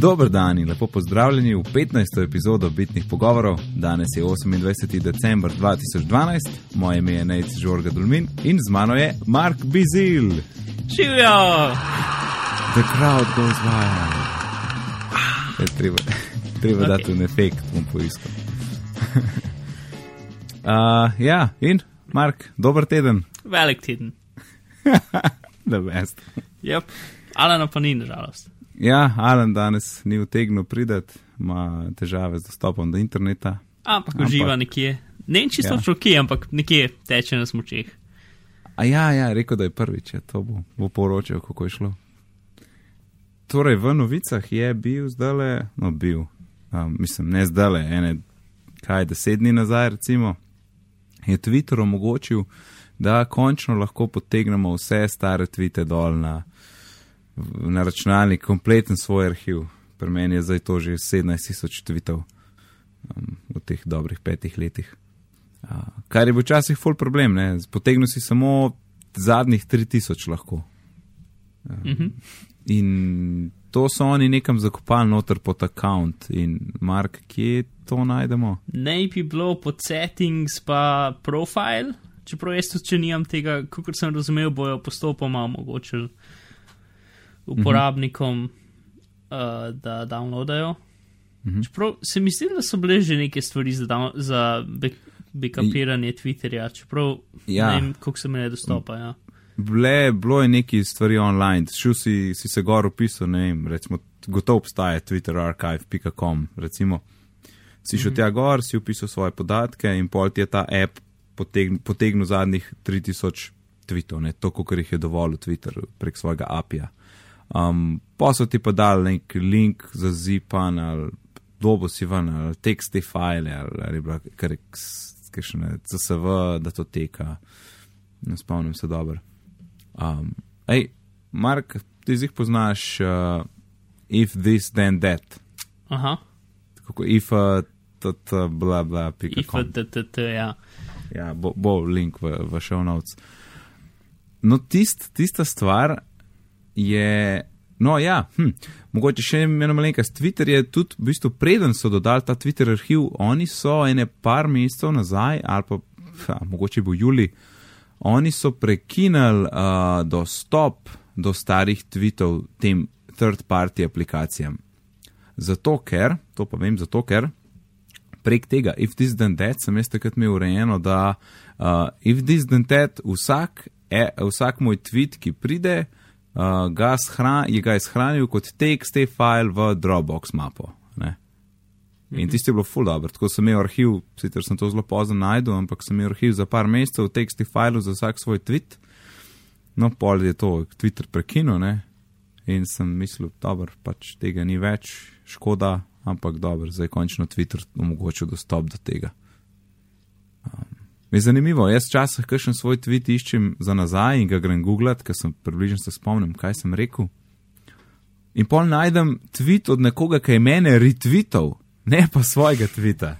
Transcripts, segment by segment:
Dober dan in lepo pozdravljeni v 15. epizodo Bitnih pogovorov. Danes je 28. december 2012, moje ime je Nec Žorga Dulmin in z mano je Mark Bizil. Živijo! The crowd goes wild. Je treba treba okay. dati en efekt, bom poiskal. uh, ja, in Mark, dober teden. Velik teden. The best. Yep. Alena pa ni, nažalost. Ja, Alen danes ni utegnil priti, ima težave z dostopom do interneta. Ampak uživa nekje. Ne vem čisto ja. kje, ampak nekje teče na smočeh. A ja, ja, rekel, da je prvič, ja, to bo, bo poročal, kako je šlo. Torej, v novicah je bil zdaj, no, bil, um, mislim, ne zdaj le, ene, kaj deset dni nazaj, recimo, je Twitter omogočil, da končno lahko potegnemo vse stare tvite dol na, na računalnik, kompleten svoj arhiv. Pri meni je zdaj to že 17 tisoč tvitev um, v teh dobrih petih letih. Uh, kar je včasih full problem, ne? potegnil si samo zadnjih 3000 lahko. Um, mm -hmm. In to so oni nekam zakopali noter pod account. In Mark, kje to najdemo? Naj bi bilo pod settings pa profile, čeprav jaz tudi, če nimam tega, kot sem razumel, bojo postopoma omogočili uporabnikom, mm -hmm. uh, da downloadajo. Mm -hmm. Čeprav se mi zdi, da so bile že neke stvari za, down, za backupiranje Twitterja, čeprav ja. ne vem, koliko se mi ne dostopa. Ja. Ble, bilo je neki stvari online, šel si, si se gor opisal, ne vem, recimo, gotovo obstaja twitterarchive.com, recimo, si šel mm -hmm. tja gor, si upisal svoje podatke in pol ti je ta app potegnil potegn zadnjih 3000 tweetov, ne, to, koliko jih je dovolj v Twitter prek svojega API-ja. Um, pa so ti pa dali nek link za zipan ali dobo si ven ali teksti file ali, ali bila, kar je še ne, CSV, da to teka. Ne spomnim se dobro. Um, Ej, Mark, ti jih poznaš, uh, if this, then that. Aha. Kako if, uh, tot, uh, bla, bla, pika. If, t, t, t, ja. Ja, bo, bo link v, v show notes. No, tist, tista stvar je. No, ja, hm, mogoče še ena malenkost. Twitter je tudi, v bistvu, preden so dodali ta Twitter arhiv, oni so ene par mesecev nazaj, ali pa ha, mogoče bo juli, oni so prekinili uh, dostop do starih tweetov tem third-party aplikacijam. Zato ker, to pa vem, zato ker prek tega, if this then that, sem jaz takrat imel urejeno, da uh, if this then that, vsak, e, vsak moj tweet, ki pride, uh, ga shran, je ga shranil kot tekst, te file v Dropbox mapo. Ne? In tisti je bilo full dobro, tako sem imel arhiv, sicer sem to zelo pozno najdel, ampak sem imel arhiv za par mesecev, teksti file za vsak svoj tweet. No, pol je to Twitter prekinil, ne? In sem mislil, dobro, pač tega ni več, škoda, ampak dobro, zdaj končno Twitter omogočil dostop do tega. Je zanimivo, jaz včasih kakšen svoj tweet iščem za nazaj in ga grem googlat, ker sem približno se spomnim, kaj sem rekel. In pol najdem tweet od nekoga, ki je mene retweetal ne pa svojega tvita.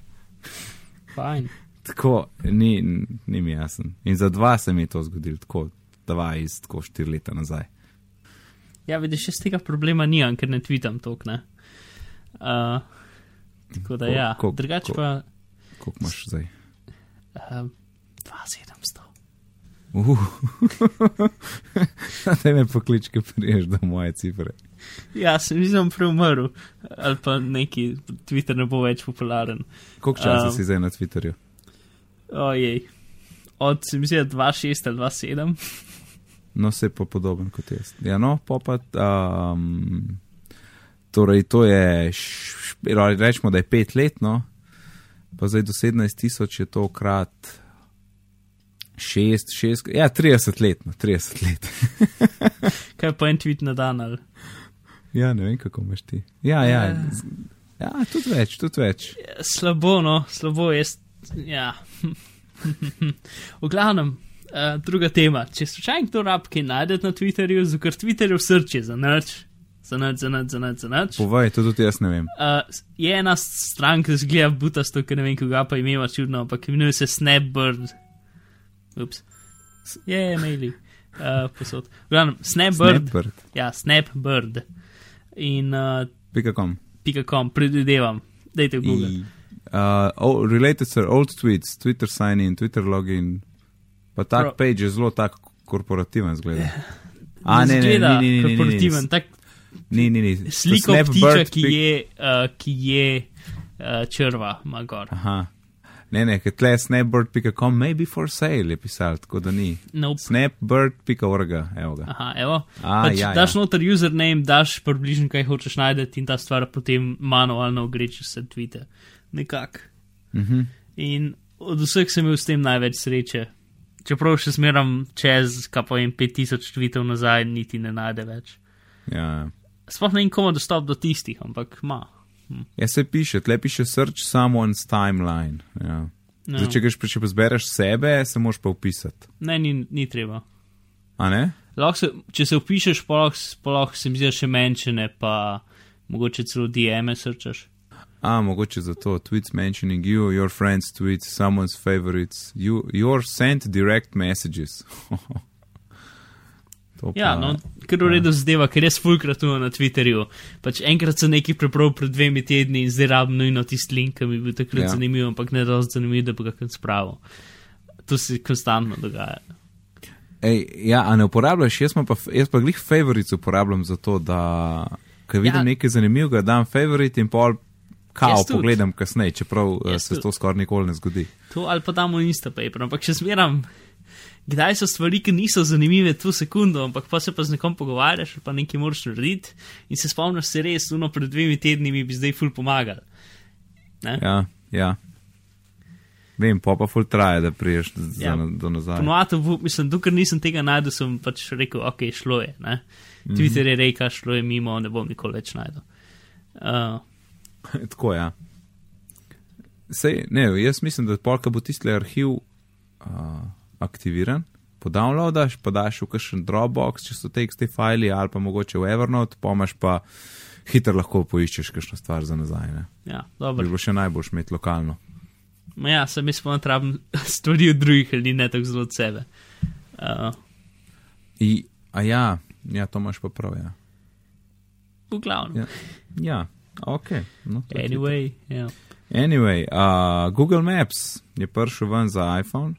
Fajn. Tako, ni, ni mi jasen. In za dva se mi je to zgodilo, tako dva iz tako štiri leta nazaj. Ja, vidiš, še z tega problema nimam, ker ne tvitam tok, ne. Uh, tako da, ko, ja, ko, drugače pa. Koliko imaš zdaj? Uh, 2700. Uh, da me poklič, ki priješ do moje cifre. Ja, sem mislim, preumrl, ali pa neki Twitter ne bo več popularen. Koliko časa um, si zdaj na Twitterju? Ojej, od se mi zdi 2,6 ali 2,7. No, se pa podoben kot jaz. Ja, no, pa. Um, torej, to je, rečemo, da je pet let, no, pa zdaj do 17 tisoč je to krat. 6, 6, ja, 30 let, no, 30 let. Kaj pa en tweet na dan ali? Ja, ne vem, kako imaš ti. Ja, ja, ja. ja tudi več, tudi več. Slabo, no, slabo je. Ja. v glavnem, uh, druga tema. Če slučajno kdo rab, ki najdete na Twitterju, ker Twitter je v srči za noč. Za noč, za noč, za noč, za noč. Povej, to tudi jaz ne vem. Uh, je ena stranka, ki zgleda butasto, ker ne vem, koga pa ima čudno, ampak imenuje se Snapbird. Ups. Je, je, maili. Uh, posod. Glavnem, Snapbird. Snapbird. Ja, Snapbird. In uh, Pika.com. .com, predvidevam, dajte v Google. I- Uh, oh, related sir, old tweets, Twitter sign in, Twitter login. Pa tak Prav. page je zelo tak korporativen zgleda. A ne, ne, Zgleda ne, ne, ne, ne, ne, korporativen, tak ni, ni, ni. sliko ptiča, bird ki pic- je, uh, ki je uh, črva, ima gor. Aha. Ne, ne, ker tle snapbird.com, maybe for sale je pisal, tako da ni. Nope. Snapbird.org, evo ga. Aha, evo. A, pač ja, daš ja. noter username, daš približno kaj hočeš najti in ta stvar potem manualno gre čez vse tvite. Nekak. Mhm. In od vseh sem imel s tem največ sreče. Čeprav še smeram čez, kaj pa jim 5000 tvitev nazaj, niti ne najde več. Ja. Sploh ne vem, komu dostop do tistih, ampak ma. ja, se piše, tle piše search someone's timeline. Ja. No. Zdaj, če greš, če pa zbereš sebe, se moraš pa upisati. Ne, ni, ni treba. A ne? Lahko Se, če se upišeš, pa lahko, pa lahko se mi zdi, še menšine, pa mogoče celo DM-e srčaš. A, mogoče zato. Tweets mentioning you, your friends tweets, someone's favorites, you, your sent direct messages. to pa, Ja, no, kar v redu zadeva, ker jaz fulkrat tu na Twitterju. Pač enkrat sem nekaj prebral pred dvemi tedni in zdaj rabim nujno tisti link, ki mi je bil takrat Ja. ja. zanimiv, ampak ne dovolj zanimiv, da bi ga kam spravil. To se konstantno dogaja. Ej, ja, a ne uporabljaš, jaz, pa, jaz pa glih favorites uporabljam za to, da ko vidim ja. Ja. nekaj zanimivega, dam favorit in pol kao tudi. pogledam kasneje, čeprav eh, Jaz se tudi. to skoraj nikoli ne zgodi. To ali pa damo Instapaper, ampak še zmeram. Kdaj so stvari, ki niso zanimive, tu sekundo, ampak pa se pa z nekom pogovarjaš, pa nekaj moraš narediti in se spomniš se res, no pred dvemi tedni mi bi zdaj ful pomagal. Ne? Ja, ja. Vem, pa pa full traje, da priješ Ja. za, do nazaj. Ponovadi, v- mislim, dokler nisem tega najdel, sem pač rekel, ok, šlo je. Ne? Mhm. Twitter je rekel, šlo je mimo, ne bom nikoli več najdel. Uh, Tako je. Ja. Sej, ne, jaz mislim, da polka bo tisti arhiv uh, aktiviran, podownloadaš, pa daš v kakšen Dropbox, če so teksti fajli, ali pa mogoče v Evernote, pomaš pa hitro lahko poiščeš kakšno stvar za nazaj. Ne. ja, Bi dobro. bilo še najboljš imeti lokalno. Ma Ja, sem jaz pa rabim stvari od drugih ljudi, ne tako zelo od sebe. Uh, I, a ja, ja, to imaš pa prav. Ja, v glavnem. ja. ja ok. No, Anyway, ja. Anyway, uh, Google Maps je prišel ven za iPhone,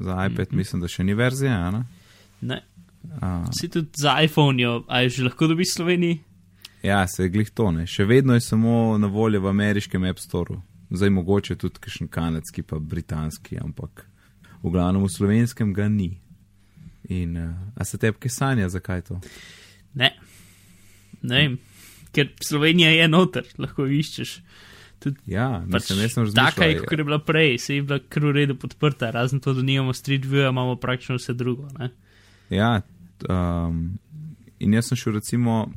za iPad, mm. -hmm. mislim, da še ni verzija. Ne? Ne. Uh, Si tudi za iPhone, jo, a je že lahko dobiš v Sloveniji? ja, se je glih to ne. Še vedno je samo na voljo v ameriškem App Storeu. Zdaj mogoče tudi kakšen kanadski, pa britanski, ampak v glavnem v slovenskem ga ni. In uh, a se tebi kaj sanja, zakaj to? Ne. Ne vem, ker Slovenija je noter, lahko iščeš. Tudi Ja, pač mislim, jaz sem razmišljal. taka je, kot je bila prej, se je bila kar v redu podprta, razen to, da nimamo Street View, imamo praktično vse drugo. Ne? Ja, um, in jaz sem šel recimo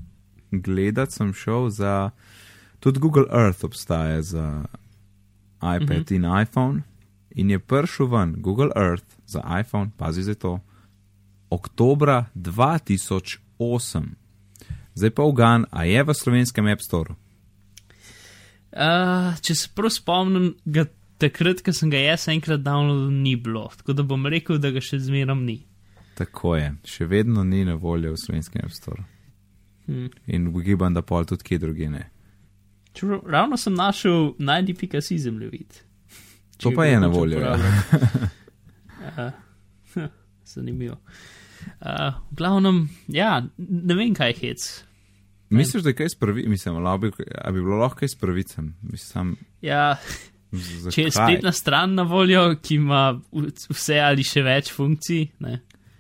gledat, sem šel za. Tudi Google Earth obstaja za iPad uh -huh. in iPhone, in je prišel ven Google Earth za iPhone, pazi za to, oktobra 2008. Zdaj pa ugan, a je v slovenskem App Store. Uh, če se prav spomnim, ga takrat, ko sem ga jaz enkrat downloadil, ni bilo, tako da bom rekel, da ga še zmeram ni. Tako je, še vedno ni na voljo v slovenskem App Store. Hmm. In ugibam, da pol tudi kje druge ne. Čeprav, ravno sem našel najdi.si zemljevid. To pa je na voljo, ja. uh, zanimivo. Uh, v glavnem, ja, ne vem, kaj hec. Misliš, da je kaj s pravi, mislim, a bi, a bi bilo lahko kaj s pravicem? Mislim, Ja, z- če je zakaj? spletna stran na voljo, ki ima vse ali še več funkcij, ne,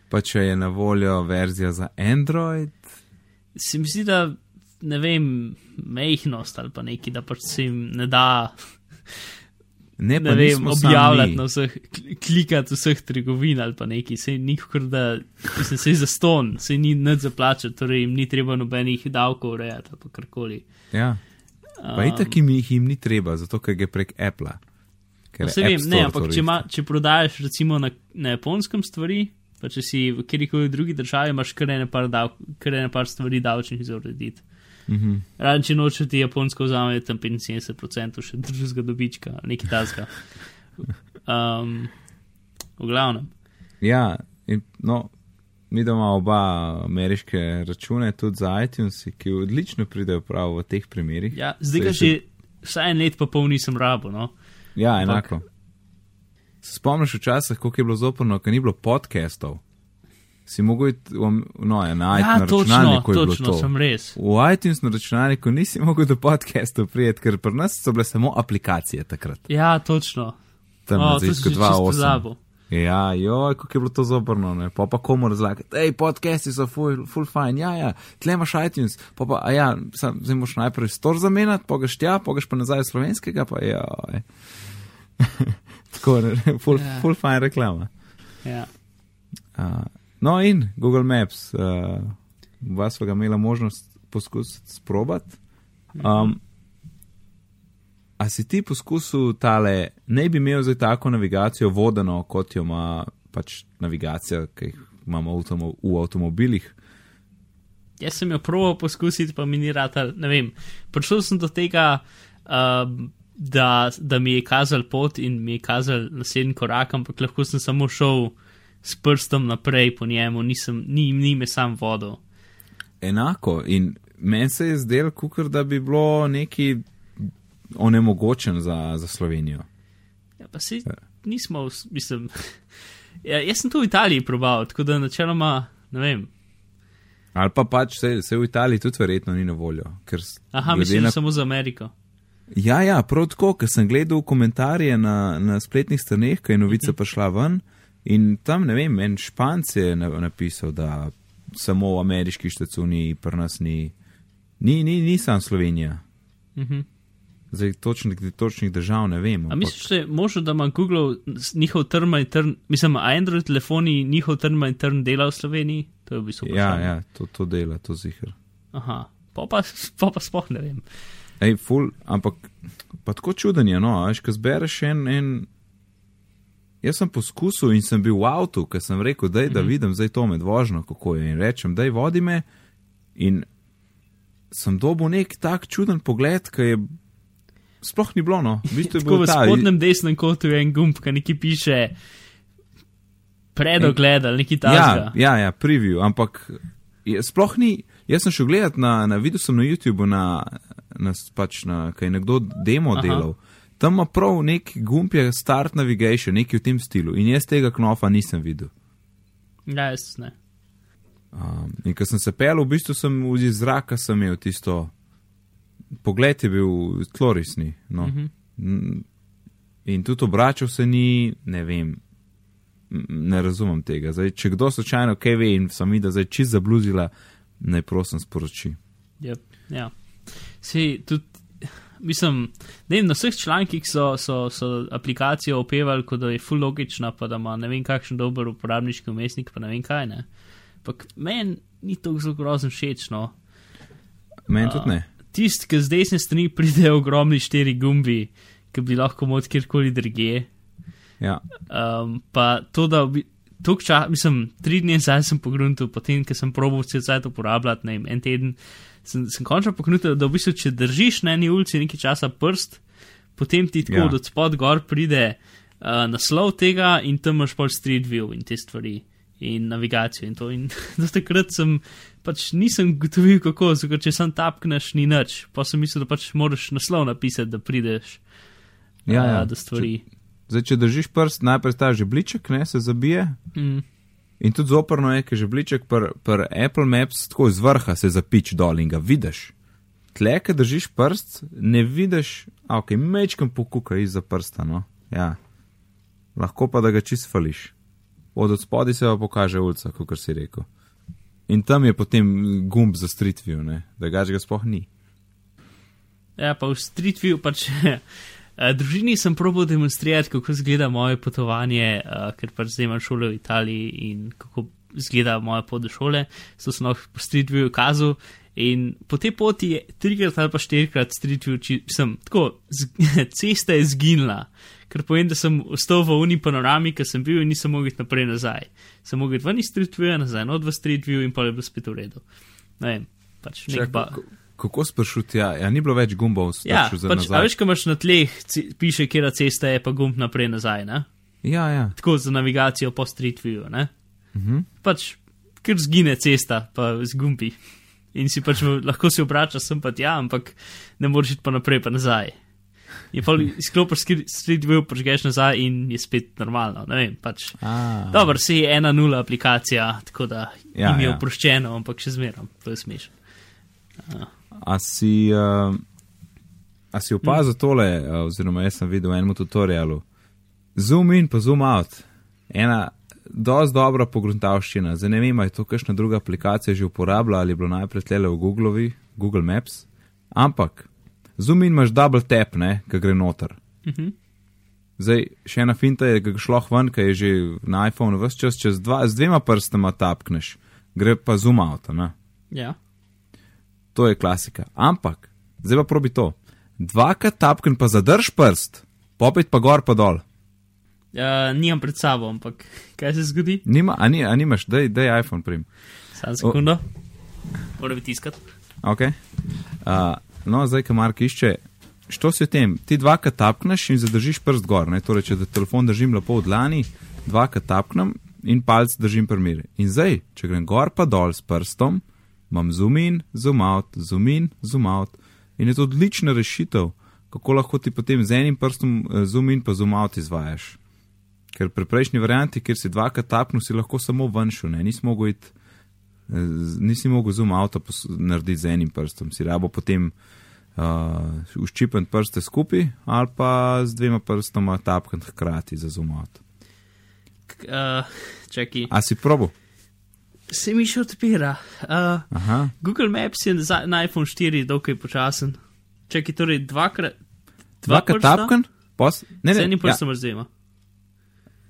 Pa če je na voljo verzija za Android, se mi zdi, da ne vem, mehnost ali pa neki, da pač se jim ne da ne, ne vem, objavljati na vseh, kl- klikati vseh trgovin ali pa neki, se nikakor da, mislim, se je za ston, se ni nič zaplačati, torej jim ni treba nobenih davkov urejati ali karkoli. Ja. Pa um, itak jim jih jim ni treba, zato ker gre prek Apple. No, se vem, ne, ampak če, res- če prodajaš recimo na, na japonskem stvari, pa če si v kjerkoli drugi državi, imaš kar ene par, dav, kar ene par stvari davčnih za urediti. Mhm. Razen če noče ti japonsko vzame tam 75% še drugega dobička, nekaj tasga. Um, v glavnem. Ja, in, no, mi doma oba ameriške račune, tudi za iTunes, ki odlično pridejo prav v teh primerih. Ja, zdaj ga že vsaj en let pa pol nisem rabo, no. Ja, Ampak- enako. Se spomniš včasih, koliko je bilo zoprno, ker ni bilo podcastov. Si mogel iti, no, na, Ja, na točno, računalniku je bilo točno, to. sem res. V iTunes na računalniku nisi mogel do podcastov prijeti, ker pri nas so bile samo aplikacije takrat. Ja, točno. Tam O, na to sem začetku že čisto 2.8. pozabil. Ja, joj, kako je bilo to zoprno, ne. Pa pa komu razlagati, hej, podcasti so full, full fine, ja, ja, tle imaš iTunes, pa pa, a ja, sam, zdaj moš najprej stor zamenjati, pogaš tja, pogaš pa nazaj v slovenskega, pa ja. Tako, ne, full, Ja. full fine reklama. Ja. Uh, no in Google Maps, uh, vas ga imela možnost poskusiti sprobati. Um, a si ti poskusil tale, ne bi imel zdaj tako navigacijo vodeno, kot jo ima pač navigacija, ki jih imamo v, avtomo v avtomobilih? Jaz sem jo proval poskusiti, pa mi ni rata, ne vem. Prišel sem do tega, um, da, da mi je kazal pot in mi je kazal naslednji korak, ampak lahko sem samo šel s prstom naprej po njemu, nisem, ni, ni me sam vodil. Enako in meni se je zdel, kukor da bi bilo neki onemogočen za, za Slovenijo. Ja, pa si nismo, vs- mislim. Ja, jaz sem to v Italiji probal, tako da načeloma, ne vem. Ali pa pač se, se v Italiji tudi verjetno ni na voljo. ker Aha, mislim, na samo za Ameriko. Ja, ja, prav tako, ker sem gledal komentarje na, na spletnih straneh, ko je novica Mhm. prišla ven in tam, ne vem, en španc je na- napisal, da samo v ameriški štacuni pri nas ni, ni, ni, ni sam Slovenija. Mhm. Zdaj točnih, točnih držav ne vem. A ampak- misliš, da je možno, da ima Google njihov trma in trn, mislim, Android telefoni njihov trma in trn dela v Sloveniji? To je v bistvu. Ja, ja, to, to dela, to zihar. Aha, pa pa, pa, pa sploh ne vem. Ej, ful, ampak pa tako čuden je, no, veš, ko zbereš en, en. Jaz sem poskusil in sem bil v avtu, ker sem rekel, daj, da vidim zdaj to med vožnjo, kako je. In rečem, daj, vodi me. In sem dobil nek tak čuden pogled, ki je sploh ni bilo, no. V bistvu v spodnjem desnem kotu je en gumb, ki neki piše predogled ali neki Ja, tasga. ja, ja, preview, ampak je, sploh ni. Jaz sem šel gledat na, na videl sem na YouTubu, na, na, pač na, kaj je nekdo demo. Aha. delal. Tam ima prav nek gumb, je Start Navigation, nekaj v tem stilu. In jaz tega knofa nisem videl. Ja, jaz ne. Um, in ko sem se pel, v bistvu sem iz zraka sem imel tisto. Pogled je bil tlorisni. No. Mhm. Mm, In tudi obračal se ni, ne vem, ne razumem tega. Zdaj, če kdo slučajno kaj ve in sem videl, da je čist zabluzila, naj prosim sporoči. Yep, ja. Si tudi, mislim, ne vem, na vseh člankih so, so, so aplikacijo opevali, kot da je full logična, pa da ima ne vem kakšen dober uporabniški umestnik, pa ne vem kaj ne. Ampak meni ni to zelo grozno všeč, no. Meni tudi ne. Tisti, ki z desne strani pridejo ogromni štiri gumbi, ki bi lahko mod kjerkoli drugje. Ja. Um, pa to, da Tuk čas, mislim, tri dni nazaj sem pogrunil, potem, ko sem probil vse cajt uporabljati, ne vem, en teden, sem, sem končno pogrunil, da v bistvu, če držiš na eni ulici nekaj časa prst, potem ti tako Ja. ja. od spod gor pride uh, naslov tega in tam imaš pol street view in te stvari in navigacijo in to. In do takrat sem pač nisem gotovil, kako, zato če sam tapkneš, ni nič. Pa sem mislil, da pač moraš naslov napisati, da prideš Ja, ja. uh, do stvari. Zdaj, če držiš prst, najprej ta žebliček, ne se zabije. Mm. In tudi zoprno je, ker žebliček pri pr Apple Maps tako z vrha se zapič dol in ga vidiš. Tle, ki držiš prst, ne vidiš, a ok, mečkam pokuka izza prsta, no. Ja. Lahko pa da ga čist fališ. Od odspodi se pa pokaže ulica, kot si rekel. In tam je potem gumb za street view, ne, da gač ga sploh ni. Ja, pa v Street View pač. Eh, Družini sem probil demonstrirati, kako izgleda moje potovanje, uh, ker pač zdaj imam šolo v Italiji in kako izgleda moja pot do šole. So sem lahko po Street View kazal in po tej poti je trikrat ali pa štirikrat Street View, či, sem tako, z, cesta je zginila, ker povem, da sem ostal v uni panorami, ker sem bil in nisem mogel iti naprej nazaj. Sem mogel iti ven iz Street View, nazaj not v Street View in pa je bilo spet v redu. Ne vem, pač nek ba. Kako, kako sprašuti, ja, ja, ni bilo več gumbov, Ja, staršu za pač, a nazaj. veš, ko imaš na tleh, piše, kje cesta je, pa gumb naprej nazaj, ne? Ja, ja. Tako za navigacijo po Street View, ne? Mhm. Pač, ker zgine cesta, pa zgumpi. In si pač lahko se obrača sem pa tja, ampak ne moreš iti pa naprej, pa nazaj. In pa izklopiš Street View, prižgeš nazaj in je spet normalno. Ne vem, pač. Dobro, si je ena nula aplikacija, tako da Ja, jim je ja. oproščeno, ampak še zmeram, to je smešno. A si, uh, a si opazil tole, uh, oziroma jaz sem videl v enem tutorialu. Zoom in pa zoom out. Ena dosti dobra pogruntavščina. Zdaj ne vem, ali je to kakšna druga aplikacija že uporablja ali je bilo najprej tlele v Googlovi, Google Maps. Ampak zoom in imaš double tap, ne, ki gre noter. Mhm. Zdaj, še ena finta je, ki ga šlo ven, ki je že na iPhonu vse čas, čez dva, z dvema prstama tapkneš, gre pa zoom out. Ne? Ja. To je klasika. Ampak, zdaj pa probi to. Dvakrat tapken pa zadrž prst, popet pa gor pa dol. Uh, nimam pred sabo, ampak kaj se zgodi? Nima, a, ni, a nimaš, daj, daj iPhone prim. Samo sekundo. Moram tiskati. Okay. Uh, no, zdaj, ki Mark išče, što si v tem? Ti dvakrat tapkneš in zadržiš prst gor. Ne? Torej, če da telefon držim lepo v dlani, dvakrat tapknem in palc držim pri In zdaj, če grem gor pa dol s prstom, imam zoom in, zoom out, zoom in, zoom out. In je to odlična rešitev, kako lahko ti potem z enim prstom eh, zoom in pa zoom out izvajaš. Ker pri prejšnji varianti, kjer si dvakrat tapnil, si lahko samo ven šel, nisi mogel iti, eh, nisi mogel zoom avto narediti z enim prstom, si rabo potem uh, uščipati prste skupaj ali pa z dvema prstoma tapkati hkrati za zoom out. K- Uh, čakaj, A si probo? Se mi še odpira. Uh, Aha, Google Maps je za, na iPhone 4 dokaj počasen. Čakaj, torej dvakrat. dvakrat prsta? tapkan, pos, ne, Z ne, enim ja, prstom ja. zdaj.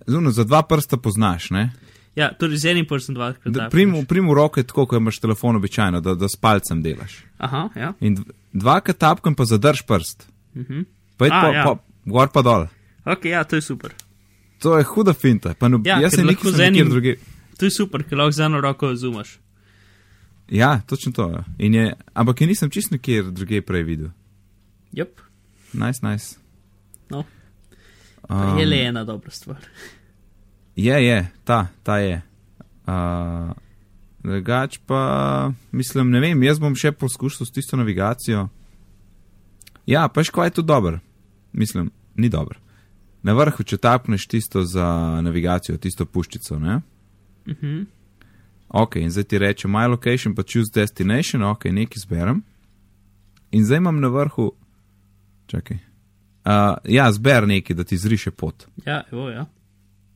zuno, za dva prsta poznaš, ne? Ja, torej z enim prstom dvakrat. Da, prim, prim v roke tako, kot imaš telefon običajno, da, da s palcem delaš. Aha, ja. In dv- dvakrat tapkan pa zadrž prst. Mhm. Pa, A, pa, ja. pa gor pa dol. Ok, ja, to je super. To je huda finta. Pa no, Ja, jaz lahko nekaj z enim- druge. To je super, ker lahko z eno roko zumaš. Ja, točno to. In Je, ampak je nisem čist nikjer druge prej videl. Yep. Nice, nice. No. Um, Je le ena dobra stvar. je, je, ta, ta je. Uh, drugač pa, mislim, ne vem, jaz bom še poskušal s tisto navigacijo. Ja, pa škvaj je to dober. Mislim, ni dober. Na vrhu, če tapneš tisto za navigacijo, tisto puščico, ne? Mhm. Ok, in zdaj ti reče My location, pa choose destination, ok, nekaj izberem. In zdaj imam na vrhu, čakaj. Uh, ja, zber nekaj, da ti zriše pot. Ja, evo, ja.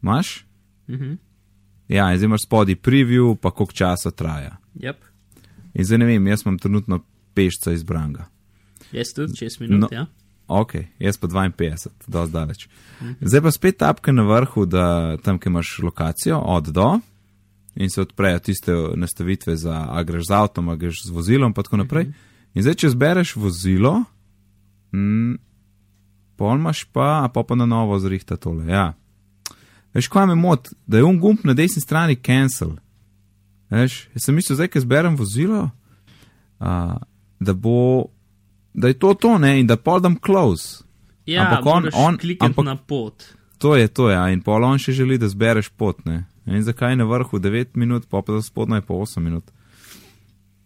Maš? Mhm. Ja, in zdaj imaš spodaj preview, pa koliko časa traja. Yep. In zdaj ne vem, jaz imam trenutno pešca izbranga. Jaz tudi 6 minut, No. no. ja. Ok, jaz pa 52, dosti daleč. Zdaj pa spet tapka na vrhu, da tam, kjer imaš lokacijo, od do in se odprejo tiste nastavitve za, a greš z avtom, a greš z vozilom, pa tako naprej. In zdaj, če zbereš vozilo, mm, pol imaš pa, a pa pa na novo zrihta tole. Ja. Veš, kaj me moti, da je un gumb na desni strani cancel. Veš, jaz sem mislil, zdaj, ker zberem vozilo, a, da bo, da je to to, ne, in da pol dam close. Ja, Ampak on- on- ampak- na pot. To je to, ja, in pol on še želi, da zbereš pot, ne. In zakaj na vrhu 9 minut, pa pa spodnaj pa 8 minut.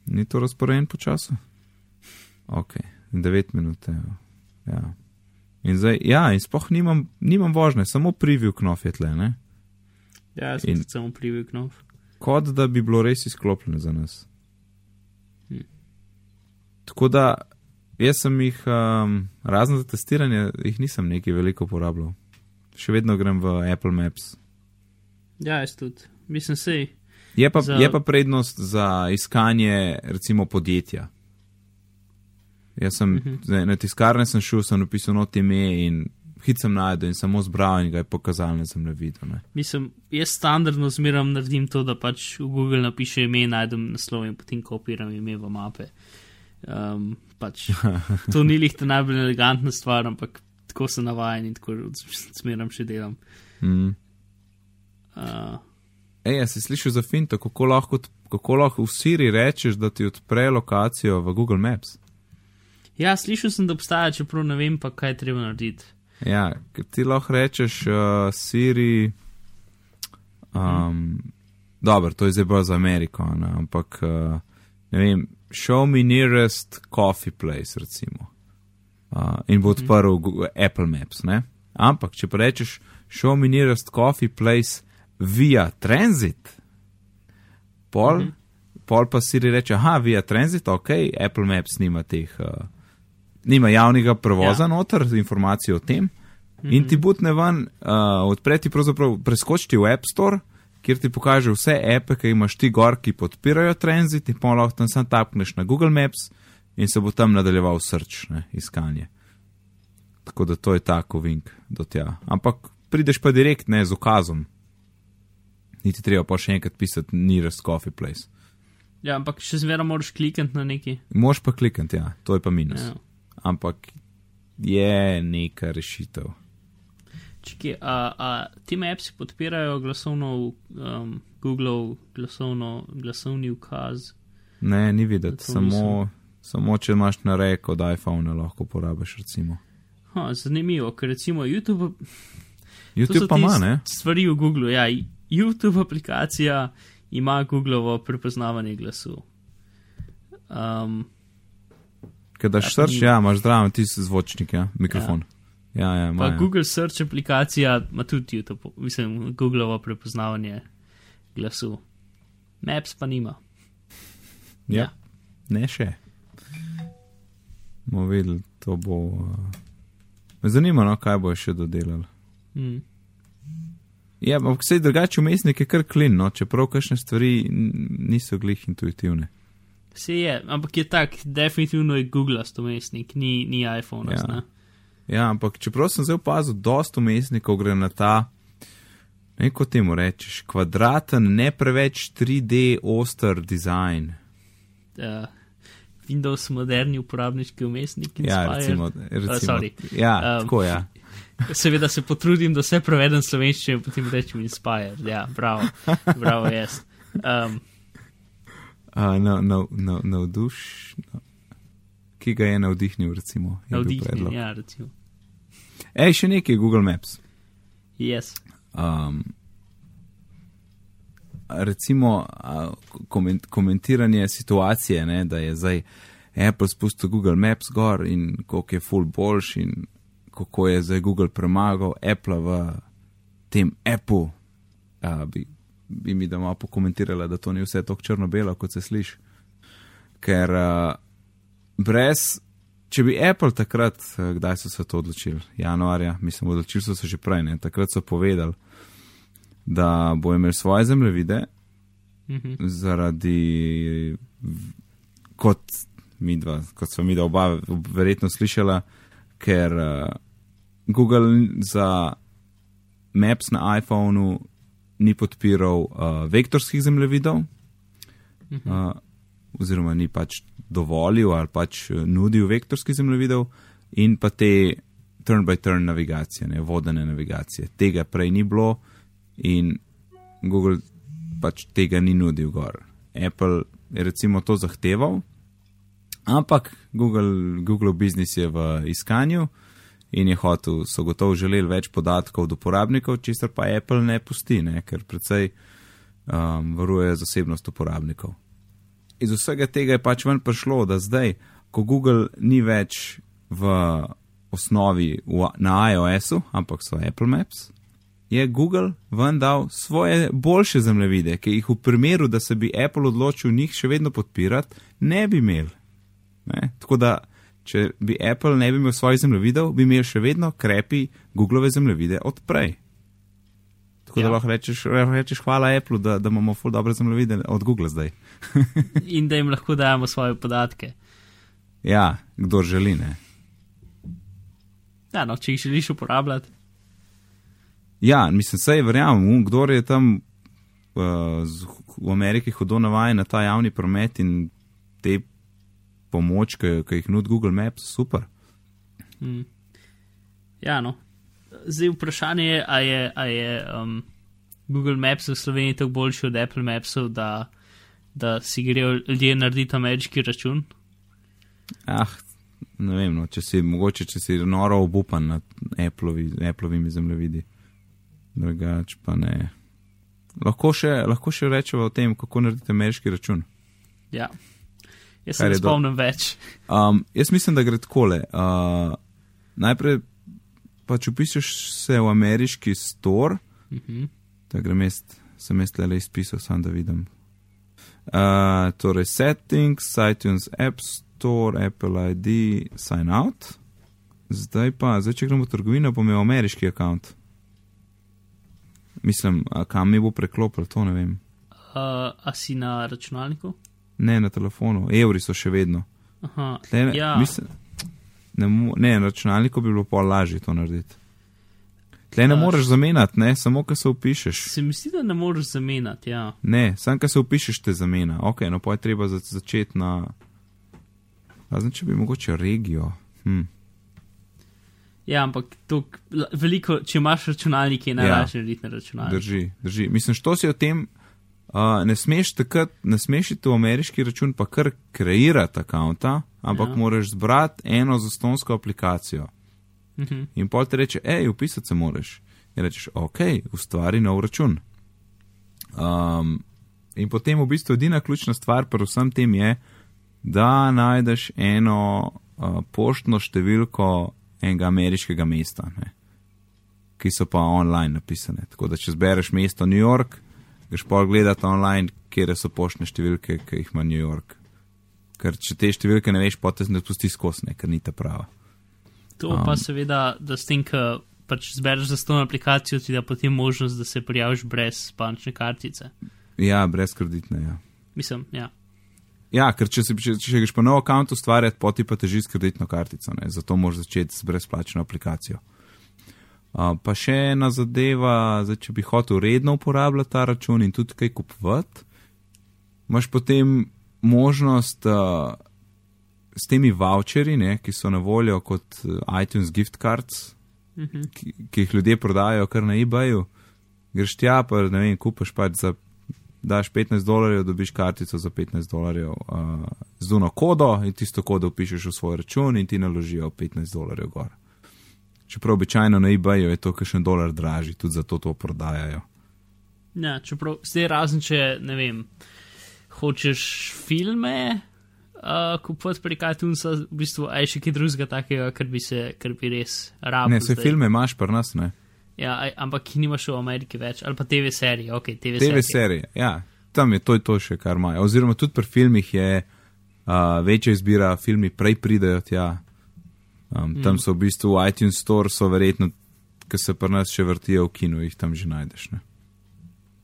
Ni to razporejen po času? Ok, 9 minut, evo. ja. In zdaj, ja, in spoh nimam, nimam vožnje, samo preview knof je tle, ne. Ja, jaz sem samo priviknil. Kot da bi bilo res izklopljeno za nas. Hm. Tako da, jaz sem jih, um, razen za testiranje, jih nisem neki veliko uporabljal. Še vedno grem v Apple Maps. Ja, jaz tudi. Mislim, sej. Je pa, Za- je pa prednost za iskanje, recimo, podjetja. Jaz sem uh Mhm. -huh. na tiskarne sem šel, sem napisal not ime in hit sem najdel in samo zbral in ga je pokazal na zemljevidu. Ne. Mislim, jaz standardno zmeram naredim to, da pač v Google napišem ime, najdem naslov in potem kopiram ime v mape. Um, pač, to ni lih ta najbolj elegantna stvar, ampak tako sem navajen in tako zmeram še delam. Mm. Uh, Ej, si slišal za finto, kako lahko, kako lahko v Siri rečeš, da ti odpre lokacijo v Google Maps? ja, slišal sem, da obstaja, čeprav ne vem pa, kaj je treba narediti. Ja, ker ti lahko rečeš uh, Siri, um, dobro, to je zdaj bolj za Ameriko, ne? ampak uh, ne vem, show me nearest coffee place, recimo. Uh, in bo odprl Google, Apple Maps, ne? Ampak, če pa rečeš, show me nearest coffee place via transit, pol, -hmm. pol pa si reče, aha, via transit, ok, Apple Maps nima teh, uh, nima javnega prevoza ja. noter, informacije o tem. -hmm. In ti butne ven, uh, odpreti pravzaprav preskočiti v App Store, kjer ti pokaže vse appe, ki imaš ti gor, ki podpirajo transit, in pa lahko tam sam tapneš na Google Maps in se bo tam nadaljeval srčne iskanje. Tako da to je tako vink do tja. Ampak prideš pa direkt ne z ukazom. Niti treba pa še enkrat pisati nearest coffee place. Ja, ampak še zmeraj moraš klikati na neki. Moš pa klikati, ja, to je pa minus. Ja. Ampak je neka rešitev. Čekaj, a, a ti apsi podpirajo glasovno, um, Google glasovno, glasovni ukaz? Ne, ni videti, samo, samo če imaš na reko, da iPhone lahko porabiš, recimo. Ha, zanimivo, ker recimo YouTube. YouTube pa ima, ne? Stvari v Google, ja, YouTube aplikacija ima Googlovo prepoznavanje glasu. Um, Ker daš Ja, srč, ni- ja, imaš zdraven tisti zvočnik, ja, mikrofon. Ja, ja, ima. pa Ja. Google Search aplikacija ima tudi YouTube, mislim, Googlovo prepoznavanje glasu. Maps pa nima. Ja. Ne še. Bomo videli, to bo. Uh... Me zanima, no, kaj bo še dodelali. Mm. Ja, ampak vse drugače umestnik je kar klin, no, čeprav kakšne stvari niso glih intuitivne. Vse je, ampak je tak, definitivno je Google stomestnik, ni, ni iPhone. Ja. Ja. Ja, ampak čeprav sem zdaj opazil, dosta umestnikov gre na ta, ne kot temu rečeš, kvadraten, ne preveč 3D oster dizajn. Uh, Windows moderni uporabniški umestnik. Ja, recimo. recimo sorry. ja, Um, tako ja. Seveda se potrudim, da vse prevedem slovenščino in potem rečem Inspire. Ja, bravo, bravo jaz. Um, Uh, na, na, na, navduš, na, ki ga je navdihnil, recimo. je predlog. ja, recimo. Ej, še nekaj Google Maps. Yes. Um, recimo koment, komentiranje situacije, ne, da je zdaj Apple spustil Google Maps gor in koliko je full boljši in kako je zdaj Google premagal Apple v tem appu. A, bi, bi mi da malo pokomentirala, da to ni vse tako črno-belo, kot se sliši. Ker a, brez. Če bi Apple takrat, eh, kdaj so se to odločili? Januarja, mislim, odločili so se že prej, ne? takrat so povedali, da bo imel svoje zemljevide Mhm. zaradi, kot, midva, kot smo mi da oba verjetno slišala, ker uh, Google za Maps na iPhonu ni podpiral uh, vektorskih zemljevidov, Mhm. uh, oziroma ni pač dovolil ali pač nudil vektorskih zemljevidov in pa te turn-by-turn navigacije, ne, vodene navigacije. Tega prej ni bilo in Google pač tega ni nudil gor. Apple je recimo to zahteval, ampak Google, Google biznis je v iskanju in je hotel, so gotovo želeli več podatkov od uporabnikov, česar pa Apple ne pusti, ne, ker precej um, varuje zasebnost uporabnikov. Iz vsega tega je pač ven prišlo, da zdaj, ko Google ni več v osnovi v, na iOS-u, ampak so Apple Maps, je Google ven dal svoje boljše zemljevide, ki jih v primeru, da se bi Apple odločil njih še vedno podpirati, ne bi imel. Ne? Tako da, če bi Apple ne bi imel svojih zemljevidov, bi imel še vedno krepi Googlove zemljevide od prej. Tako ja. Da lahko rečeš, rečeš hvala Apple, da, da imamo ful dobre zemljevide od Google zdaj. In da jim lahko dajemo svoje podatke. Ja, kdo želi, ne. Ja, no, če jih želiš uporabljati. Ja, mislim, sej verjamem, kdo je tam uh, v Ameriki hodil navajen na ta javni promet in te pomočke, ki jih nudi Google Maps, super. Mm. Ja, no. Zdaj vprašanje je, a je, a je um, Google Maps v Sloveniji tako boljši od Apple Mapsov, da, da si grejo ljudje narediti ameriški račun. Ah, ne vem, no, če si mogoče, če si noro obupan nad Appleovi, Appleovimi zemljevidi. Drugač pa ne. lahko še, lahko še rečemo o tem, kako narediti ameriški račun. Ja. Jaz se ne je do- spomnim več. Um, jaz mislim, da gre takole. Uh, najprej pač upišeš se v ameriški store, Mhm. da grem jaz, sem jaz le izpisal, sam da vidim. Uh, torej, settings, iTunes App Store, Apple ID, sign out. Zdaj pa, zdaj, če gremo v trgovino, bom imel ameriški račun. Mislim, kam mi bo preklopil, to ne vem. Uh, a si na računalniku? Ne na telefonu, evri so še vedno. Aha. Tle, ne, Ja. mislim, ne, ne, na računalniku bi bilo pol lažje to narediti. Tle ne moreš zamenjati, ne, samo ko se upišeš. Se mi zdi, da ne moreš zamenjati, ja. Ne, sam ko se upišeš, te zamena. Ok, no pa je treba za, začeti na. Razen če bi mogoče regijo. Hm. Ja, ampak to, veliko, če imaš računalnik, je najlažje narediti na računalniku. Drži, drži. Mislim, što si o tem. Uh, ne smeš takrat, ne smeš iti v ameriški račun, pa kar kreirati akonta, ampak Ja. moraš zbrati eno zastonsko aplikacijo. Mhm. In pol ti reče, hej, upisati se moraš. In rečeš, ok, ustvari nov račun. Um, in potem v bistvu edina ključna stvar pri vsem tem je, da najdeš eno uh, poštno številko enega ameriškega mesta, ne, ki so pa online napisane. Tako da če zbereš mesto New York, greš pol gledati online, kje so poštne številke, ki jih ima New York. Ker če te številke ne veš, potem ne spusti skozi, ne, ker ni ta prava. To Um. pa seveda, da s tem, ko pač zbereš za to aplikacijo, ti da potem možnost, da se prijaviš brez bančne kartice. Ja, brez kreditne, ja. Mislim, ja. Ja, ker če, se, če, če greš po nov račun ustvarjati, poti pa teži s kreditno kartico, ne? zato moraš začeti s brezplačno aplikacijo. Uh, pa še ena zadeva, zdaj, če bi hotel redno uporabljati ta račun in tudi kaj kupovati, imaš potem možnost uh, s temi voucherji, ne, ki so na voljo kot uh, iTunes gift cards, Mhm. ki, ki jih ljudje prodajajo kar na eBayu. Greš tja, pa ne vem, kupaš pač za. Daš 15 dolarjev, dobiš kartico za 15 dolarjev uh, z uno kodo in tisto kodo pišeš v svoj račun in ti naložijo 15 dolarjev gor. Čeprav običajno na eBayu je to kakšen dolar dražji, tudi zato to prodajajo. Ja, čeprav zdaj razen, če ne vem, hočeš filme uh, kupovati prek iTunesa, v bistvu aj še kaj drugega takega, kar bi se, kar bi res rabil. Ne, se zdaj. filme imaš pri nas, ne? Ja, aj, ampak nimaš v Ameriki več, ali pa TV serije, ok, TV, TV serije. serije, ja, tam je to, to še kar imajo. Oziroma tudi pri filmih je uh, večja izbira, filmi prej pridejo tja. Um, tam so v bistvu v iTunes Store, so verjetno, ki se pri nas še vrtijo v kinu, jih tam že najdeš. ne.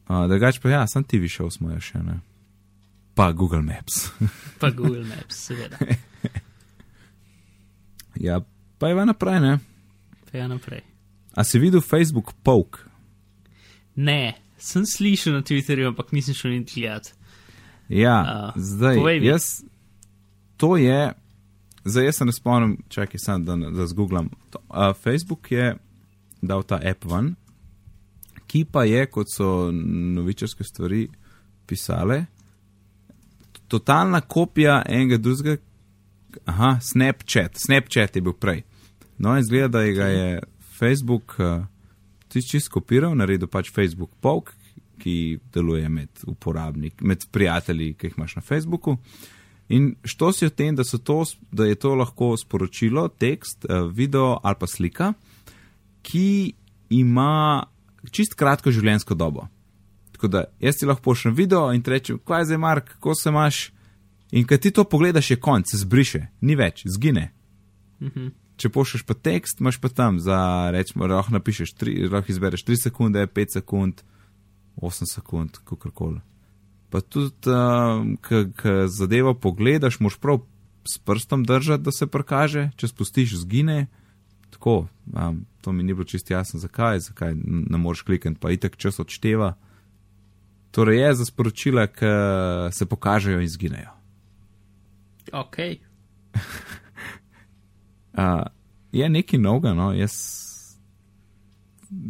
Uh, Drugač pa ja, sam TV šel smo ja še ne. Pa Google Maps. Pa Google Maps, seveda. ja, pa je va naprej, ne. Pa ja naprej. A si videl Facebook Poke? Ne, sem slišal na Twitterju, ampak nisem šel niti gledati. Ja, A, zdaj, povej mi. jaz, to je, zdaj jaz se ne spomnim, čakaj sam, da, da zgooglam. Uh, Facebook je dal ta app ven, ki pa je, kot so novičarske stvari pisale, totalna kopija enega drugega, aha, Snapchat, Snapchat je bil prej. No, in zgleda, da je ga je Facebook uh, tisti skopiral, naredil pač Facebook Poke, ki deluje med uporabniki, med prijatelji, ki jih imaš na Facebooku. In što si o tem, da, to, da je to lahko sporočilo, tekst, eh, video ali pa slika, ki ima čist kratko življenjsko dobo. Tako da jaz ti lahko pošljem video in ti rečem, kaj je zdaj, Mark, kako se imaš. In kad ti to pogledaš, je konc, se zbriše, ni več, zgine. Mhm. Če pošlješ pa tekst, imaš pa tam za, rečemo, lahko napišeš, tri, lahko izbereš 3 sekunde, 5 sekund, 8 sekund, kakorkoli. Pa tudi, uh, ko zadevo pogledaš, moš prav s prstom držati, da se prikaže, če spustiš, zgine. Tako, um, to mi ni bilo čisto jasno, zakaj, zakaj ne moreš klikati, pa itek čas odšteva. Torej je za sporočila, ki se pokažejo in zginejo. Ok, Uh, je nekaj novega, no, jaz,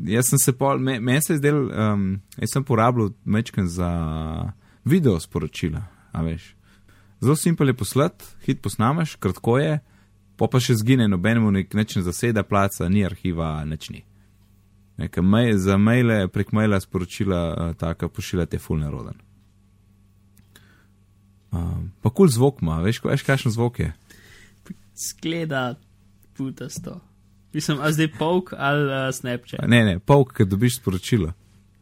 jaz sem se pol, me, meni se je zdel, um, jaz sem porabljal mečken za video sporočila, a veš. Zelo simpel je poslati, hit posnameš, kratko je, pa pa še zgine, nobenemu nek neč ne zaseda placa, ni arhiva, neč ni. Nekaj mail, za maile, prek maila sporočila, uh, taka pošiljate full neroden. Um, pa kul cool zvok ima, veš, veš kakšen zvok je. Skleda putasto. Mislim, a zdaj polk ali uh, Snapchat. Ne, ne, polk, ki dobiš sporočilo.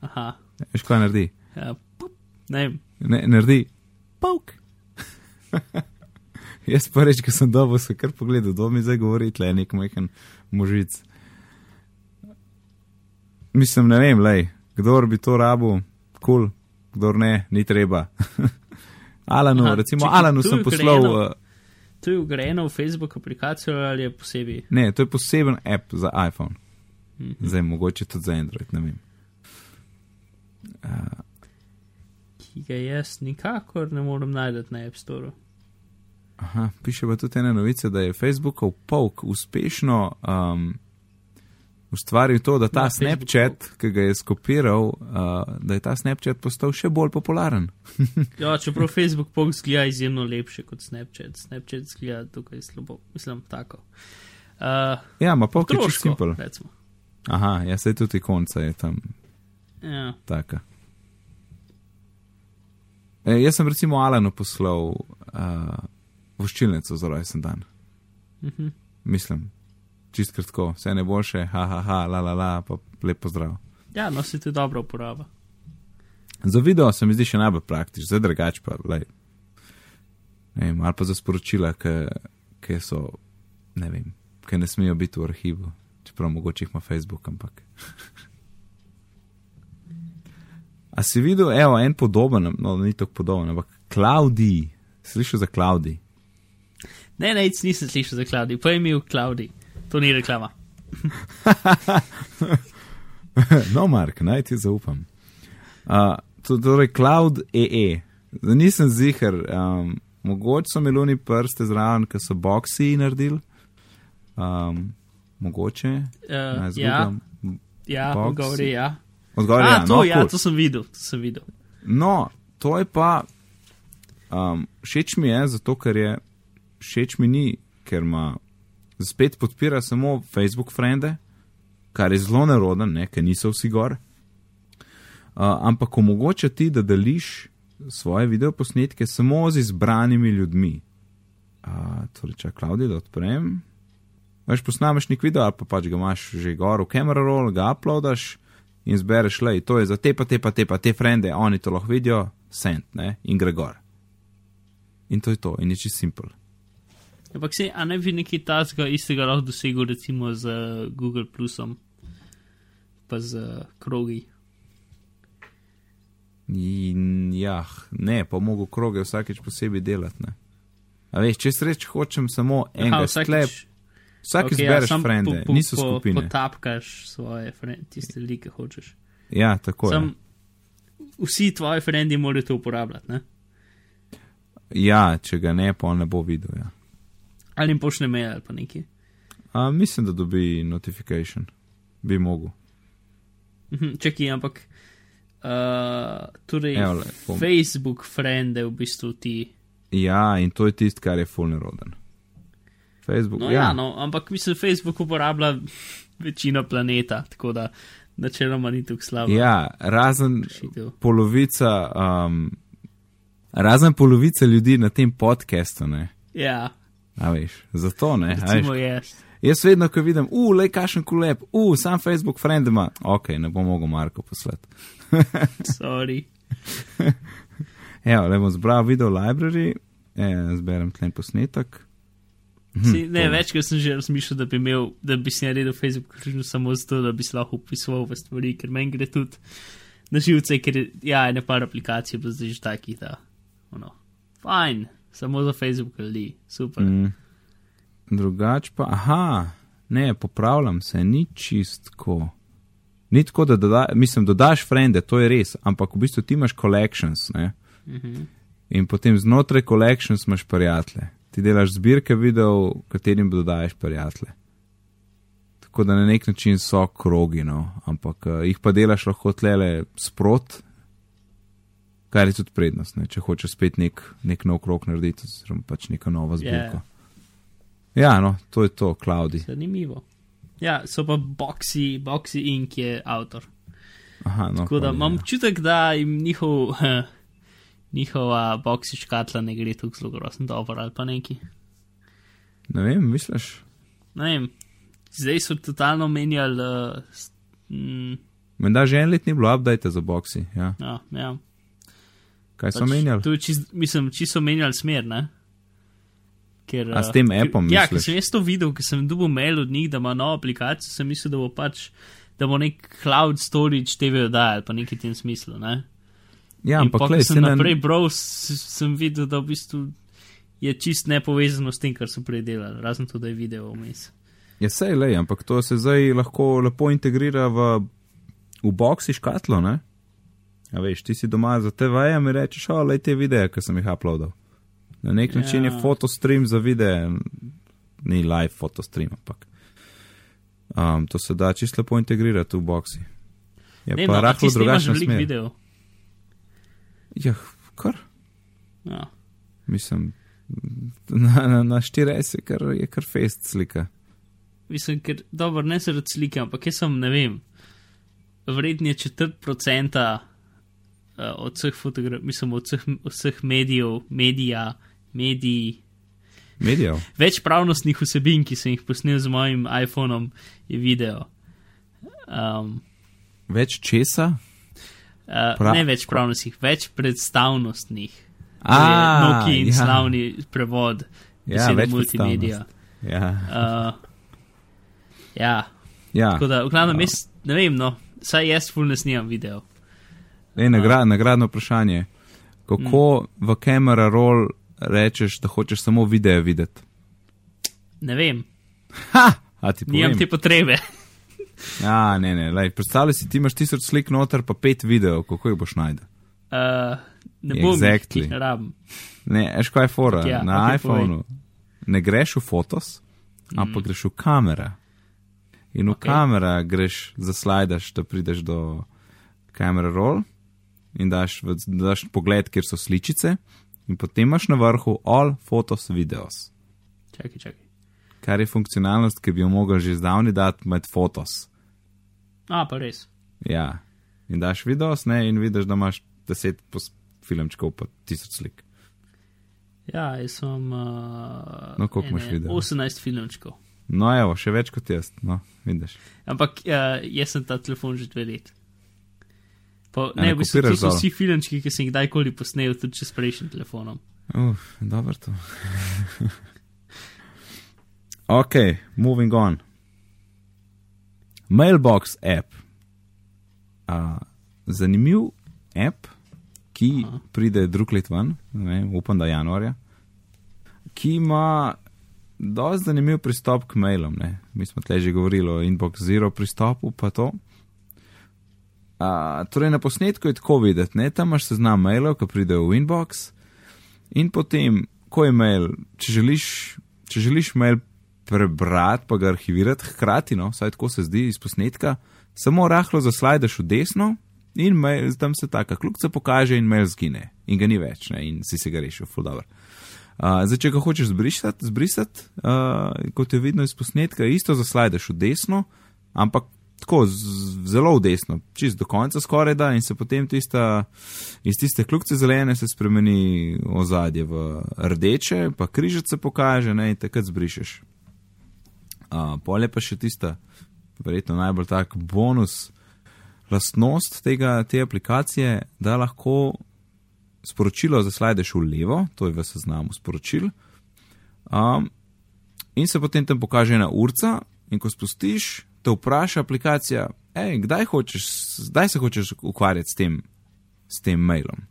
Aha. Veš, kaj naredi? Ja, pup, ne vem. Ne, naredi polk. Jaz pa reč, ko sem dobo se kar pogledal, do mi zdaj govori, tle je nek majhen možic. Mislim, ne vem, lej, kdor bi to rabu, kul, cool, kdor ne, ni treba. Alanu, Aha, recimo, čakaj, Alanu sem poslal. vgrajeno? Uh, To je ugrajeno v Facebook aplikacijo ali je posebej? ne, to je poseben app za iPhone. Mhm. Zdaj, mogoče tudi za Android, ne vem. Uh, Ki ga jaz nikakor ne morem najti na App Store. aha, piše pa tudi ena novica, da je Facebookov polk uspešno um, ustvaril to, da ta Na Snapchat, ki ga je skopiral, uh, da je ta Snapchat postal še bolj popularen. Ja, čeprav Facebook pok zgleda izjemno lepše kot Snapchat. Snapchat zgleda tukaj slabo, mislim, tako. Uh, Ja, ima polk je čisto simpel. Aha, ja, se tudi konca je tam Ja, taka. E, jaz sem recimo Alanu poslal uh, voščilnico za rojsten dan. mhm. Mislim, čist kratko, vse najboljše, ha, ha, ha, la, la, la, pa lepo zdrav. ja no, se ti dobro uporaba. Za video se mi zdi še najbolj praktičen, zdaj drugače pa, lej. Ne vem, ali pa za sporočila, ki so, ne vem, ki ne smejo biti v arhivu, čeprav mogoče jih ima Facebook, ampak. A si videl, evo, en podoben, no, ni tako podoben, ampak Klaudi, slišal za Klaudi? Ne, ne, nisem slišal za Klaudi, pa je imel Klaudi. To ni reklama. no, Mark, naj ti zaupam. Uh, to, torej, Cloud EE. Zdaj nisem zihar, um, mogoče so meloni prste zraven, ki so boksi naredili. Um, mogoče. Uh, ja, ja, box. odgovori ja. Odgovor je ja, to, no, ja, cool. to sem videl, to sem videl. No, to je pa. Um, všeč mi je, zato ker je. Všeč mi ni, ker ima. Spet podpira samo Facebook frende, kar je zelo neroden, ne, ker niso vsi gor. Uh, ampak omogoča ti, da deliš svoje videoposnetke samo z izbranimi ljudmi. Uh, torej, če Klaudij, da odprem. Veš, posnameš nek video, ali pa pač ga imaš že gor v camera roll, ga uploadaš in zbereš, le, to je za te, pa te, pa te, pa te frende, oni to lahko vidijo, sent, ne, in gre gor. In to je to, in je čisto simpel. Ampak se, a ne bi nekaj tazga istega lahko dosegel recimo z Google Plusom, pa z krogi. In ja, ne, pa mogo kroge vsakeč posebej delati. Ne. A veš, če sreč hočem samo enega Aha, vsakič- sklep, vsak Okej, izbereš samo frende, po- po- niso po- skupine. Potapkaš svoje frende, tiste ljudi, ki hočeš. Ja, tako je. Sam, vsi tvoji frendi morajo to uporabljati, ne? Ja, če ga ne, pa on ne bo videl. Ja. Ali jim pošle mail ali pa nekaj. A, mislim, da dobi notification, bi mogel. Mhm, Čakaj, ampak. Uh, torej, Evo, le, bom. Facebook frende v bistvu ti. Ja, in to je tisto, kar je full neroden. Facebook, No, ja. ja, no, ampak mislim, Facebook uporablja večino planeta, tako da načeloma ni tako slabo. ja, razen Rešitev. polovica, um, razen polovica ljudi na tem podkastu, ne. Ja, A veš, zato ne. a veš. recimo jaz. Jaz vedno, ko vidim, uf, le kašen kulep, uf, sam Facebook friend ima, ok, ne bom mogel Marko poslati. Sorry. Evo, le bom zbral video library, e, zberem tlen posnetek. Si, ne, to- večkrat sem že razmišljal, da bi, imel, da bi si naredil Facebook križno samo zato, da bi se lahko upisoval v stvari, ker meni gre tudi na živce, ker ja, ene par aplikacij pa zdaj že takih, da, ono, fajn, samo za Facebook ljudi, super. Mm. Drugač pa, aha, ne, popravljam se, ni čistko. Ni tako, da doda, mislim, dodaš frende, to je res, ampak v bistvu ti imaš collections, ne? Mm -hmm. In potem znotraj collections imaš prijatelje. Ti delaš zbirke videov, katerim dodaješ prijatelje. Tako da na nek način so krogi, no, ampak uh, jih pa delaš lahko tlele sprot, kar je tudi prednost, ne? če hočeš spet nek, nek nov krok narediti, oziroma pač neko novo zbirko. Ja. Yeah. Ja, no, to je to, Klaudi. Zanimivo. Ja, so pa Boxy, Boxy Inc. je avtor. Aha, no, Tako da imam ja. občutek, da jim njihov, njihova Boxy škatla ne gre tako zelo grozno dobro ali pa neki. Ne vem, misliš? Ne vem, zdaj so totalno menjali. Uh, mm, Menda že en let ni bilo update za boksi. Ja. ja, ja. Kaj so Pač menjali? Tu, čist, mislim, čisto menjali smer, ne? Ker, A s tem ker- appom Ja, ker sem jaz to videl, ker sem dobil mail od njih, da ima novo aplikacijo, sem mislil, da bo pač, da bo nek cloud storage TV oddajal, pa nekaj v tem smislu, ne? Ja, In ampak ko sem se ne. naprej bral, sem videl, da v bistvu je čist nepovezano s tem, kar so prej delali, razen to, da je video vmes. Ja, sej le, ampak to se zdaj lahko lepo integrira v, v boksi škatlo, ne? A veš, ti si doma za TV, mi rečeš, o, le te videe, ki sem jih uploadal. Na nek Ja. način je fotostream za videe, ni live fotostream, ampak um, to se da čisto lepo integrirati v boksi. Je ne, pa no, rahlo drugačen smer. video. Ja, kar, Ja. mislim, na, na, na 4S je kar, je kar fest slika. Mislim, ker dobro, ne se rad slike, ampak jaz sem, ne vem, vrednje četrt procenta uh, od vseh fotografij, mislim, od vseh, vseh medijev, medija, medij, Medijev. več pravnostnih vsebin, ki sem jih posnel z mojim iPhonom, je video. Um, Več česa? Uh, Pra- ne več pravnostnih, več predstavnostnih. A, je Nokia in ja. slavni prevod, Ja, besede več multimedija. Ja. Uh, ja, ja. Tako da, v glavnem, jaz ne vem, no, saj jaz ful ne snimam video. Ej, nagra, nagradno vprašanje. Kako mm. v kamera roll rečeš, da hočeš samo video videti? Ne vem, Ha! A ti nimam povem? te potrebe. Ja, ne, ne, lej, predstavljaj si, ti imaš tisoč slik noter, pa pet videov, kako jih boš najdel. Uh, ne bom Exactly. jih, jih rabim. Ne, veš kaj je fora? Ja, Na okej, iPhonu ne greš v fotos, ampak greš v kamera. In v Okej. kamera greš, zaslajdaš, da prideš do kamera roll in daš, v- daš pogled, kjer so sličice, in potem imaš na vrhu all photos videos, Čakaj, čakaj. Kar je funkcionalnost, ki bi jo mogel že zdavni dati med fotos. A, pa res. Ja, in daš videos, ne, in vidiš, da imaš deset filmčkov, pa tisoč slik. Ja, jaz sem. Uh, No, koliko imaš ene videov? 18 filmčkov. No, evo, še več kot jaz, no, vidiš. Ampak uh, jaz sem ta telefon že dve leti. Pa, A ne, ne v bistvu so vsi filmčki, ki sem jih kdajkoli posnel, tudi če s prejšnjim telefonom. Uf, dobro to. ok, moving on. Mailbox app. Uh, zanimiv app, ki Aha. pride drug let ven, ne, upam, da januarja, ki ima dosti zanimiv pristop k mailom. Ne. Mi smo tle že govorili o Inbox Zero pristopu, pa to. Uh, torej, na posnetku je tako videti, ne, tam imaš seznam mailov, ki pridejo v inbox, in potem, ko je mail, če želiš, če želiš mail prebrati, pa ga arhivirati, hkrati, no, vsaj tako se zdi iz posnetka, samo rahlo zaslajdaš v desno in mail, tam se taka kljukca pokaže in mail zgine in ga ni več, ne, in si se ga rešil, full dobro. Uh, zdaj, če ga hočeš zbrisati, zbrisati uh, kot je vidno iz posnetka, isto zaslajdaš v desno, ampak tako z, zelo v desno, čist do konca skoraj da in se potem tista, iz tiste kljukce zelene se spremeni ozadje v rdeče, pa križec se pokaže ne, in takrat zbrišeš. Uh, Polje pa še tista, verjetno najbolj tak bonus, lastnost tega, te aplikacije, da lahko sporočilo zaslajdaš v levo, to je v seznamu sporočil, um, in se potem tam pokaže ena urca, in ko spustiš, te vpraša aplikacija, hej, kdaj, hočeš, kdaj se hočeš ukvarjati s tem, s tem mailom.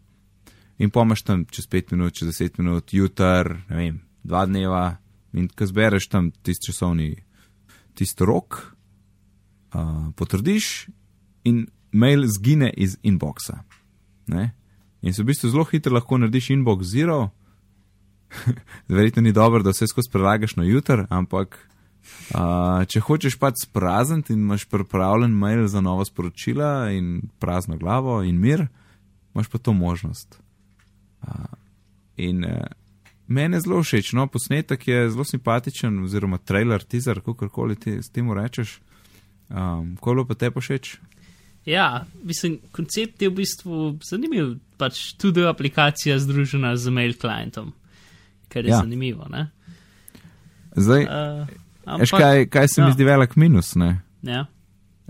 In pomaš tam čez 5 minut, čez 10 minut, jutr, ne vem, dva dneva, in ko zbereš tam tisti časovni, tisti rok, uh, potrdiš in mail zgine iz inboxa. Ne? In se v bistvu zelo hitro lahko narediš inbox zero. Verjetno ni dobro, da vse skozi prelagaš na jutr, ampak uh, če hočeš pač sprazniti in imaš pripravljen mail za nova sporočila in prazno glavo in mir, imaš pa to možnost. Uh, in uh, meni je zelo všeč. No, posnetek je zelo simpatičen, oziroma trailer, teaser, kako koli ti s tem rečeš. Um, Kolo pa te všeč? Ja, mislim, koncept je v bistvu zanimiv. Pač tudi aplikacija združena z mail klientom, kar je ja. zanimivo. Ne? Zdaj, uh, ampak, kaj, kaj se ja. mi zdi velik minus? Ja.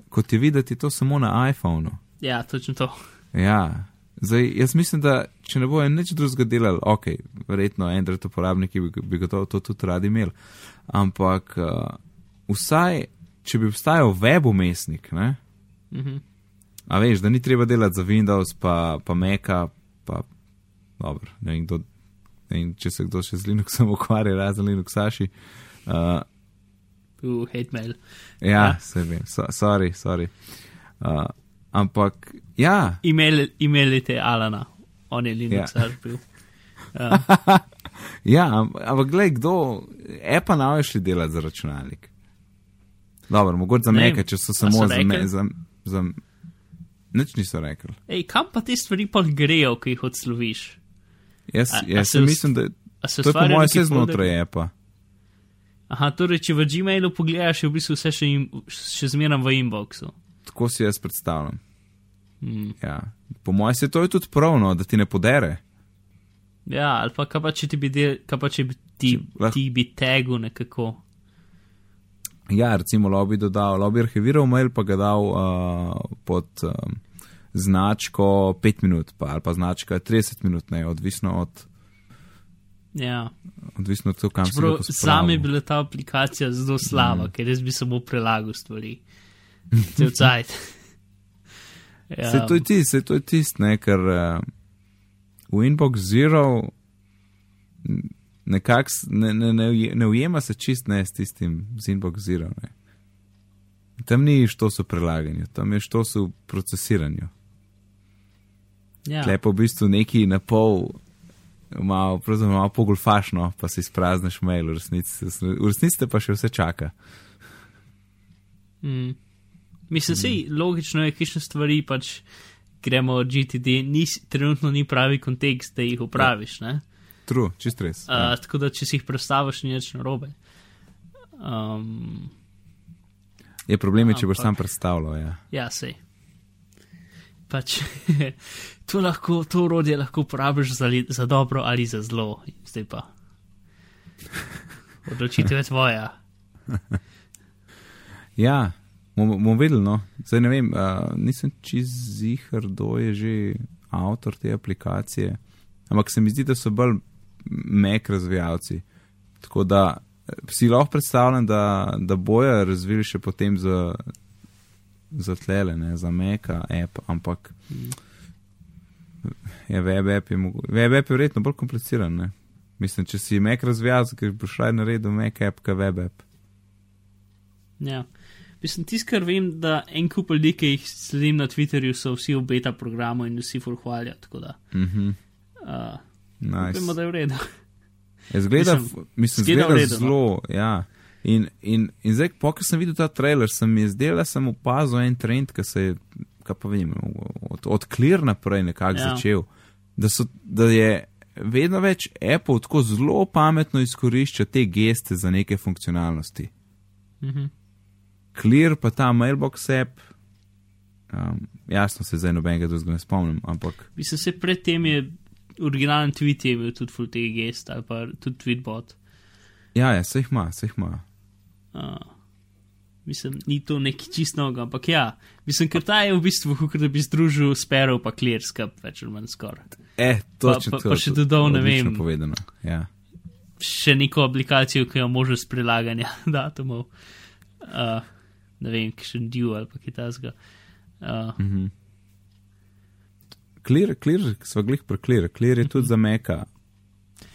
Kot je videti, to samo na iPhonu. Ja, točno to. Ja, Zdaj, jaz mislim, da če ne bojo nič drugega delali, ok, verjetno Android uporabniki bi, bi gotovo to tudi radi imeli. Ampak uh, vsaj, če bi obstajal web umestnik, ne? Mm -hmm. A veš, da ni treba delati za Windows, pa, pa Maca, pa dobro, ne vem, kdo, ne vem, če se kdo še z Linuxom ukvarja, razen Linuxaši. Uh, uh, hate mail. Ja, ja. se vem, so, sorry, sorry. Uh, ampak Ja. Imeli, imeli te Alana, on je Linux ja. bil. Ja, ja ampak gledaj, kdo, Apple ne veš delati za računalnik. Dobro, mogoče za nekaj, če so samo za me. Za, za, nič niso rekli. Ej, kam pa te stvari pa grejo, ki jih odsloviš? Jaz, a, jaz a se mislim, da se to je po mojem vse znotraj Apple. Aha, torej, če v Gmailu pogledaš, je v bistvu vse še, še zmeraj v inboxu. Tako si jaz predstavljam. Mm. Ja. Po mojem se to je tudi pravno, da ti ne podere. Ja, ali pa kaj pa če ti bi, del, pa, če bi ti, če, ti bi tegu nekako. Ja, recimo lobby dodal, lobby arhiviral mail, pa ga dal uh, pod um, značko 5 minut, pa, ali pa značka 30 minut, ne, odvisno od. Ja. Odvisno od tega, kam se ti. Sam je bila ta aplikacija zelo slaba, mm. ker res bi samo prelagal stvari. Cel cajt. Ja. Se to je tisto, se to je tisto, ker uh, v Inbox Zero nekako ne, ne, ne, ne ujema se čist ne s tistim z Inbox Zero. Ne. Tam ni što so prelaganju, tam je što so procesiranju. Ja. Lepo v bistvu neki na pol, malo, malo pogulfašno, pa si sprazniš mail, v resnici, v resnici pa še vse čaka. Mm. Mislim, da je logično, da kišne stvari pač gremo od GTD, ni, trenutno ni pravi kontekst, da jih upraviš. Ja. True, čist res. Uh, ja. Tako da, če si jih predstaviš, ni več narobe. Um, je problem, ampak, če boš sam predstavljal. Ja, ja sej. Pač, to, lahko, to urodje lahko uporabiš za, za dobro ali za zlo, zdaj pa. Odločitev je tvoja. ja, bomo videli. No. Zdaj ne vem, uh, nisem čez zihar, kdo je že avtor te aplikacije, ampak se mi zdi, da so bolj mek razvijalci. Tako da si lahko predstavljam, da, da bojo razvili še potem za, za tlele, ne, za meka app, ampak je web app je, web app je verjetno bolj kompliciran. Ne. Mislim, če si mek razvijalec, ker boš šaj naredil mek app, ka web app. Ja. Mislim, tisto, kar vem, da en kup ljudi, ki jih sledim na Twitterju, so vsi v beta programu in vsi full hvalijo. Mm -hmm. uh, nice. Vemo, da je v redu. Je zgleda, mislim, mislim zgleda, zgleda redu, no. zelo. No? Ja. In, in, in zdaj, ko sem videl ta trailer, sem mi zdel, da sem opazil en trend, ki se je, kaj pa vem, od, od Clear naprej nekako ja. začel. Da, so, da je vedno več Apple tako zelo pametno izkorišča te geste za neke funkcionalnosti. Mhm. Clear pa ta mailbox app. Um, jasno se zdaj nobenega drugega ne spomnim, ampak. Mislim, se predtem je originalen tweet je bil tudi full tega gest ali pa tudi tweetbot. Ja, ja, se jih ima, se jih ima. Uh, mislim, ni to neki čist noga, ampak ja, mislim, ker ta je v bistvu, kot da bi združil Sparrow pa Clear skup, več ali manj skoraj. Eh, točno. Pa, pa, pa še dodal, ne vem. Povedano, ja. Še neko aplikacijo, ki jo možeš prilaganja datumov. Uh, ne vem, kakšen div ali pa kitajska. Uh. Mm -hmm. Clear, clear, smo glih preklir, clear je tudi za meka.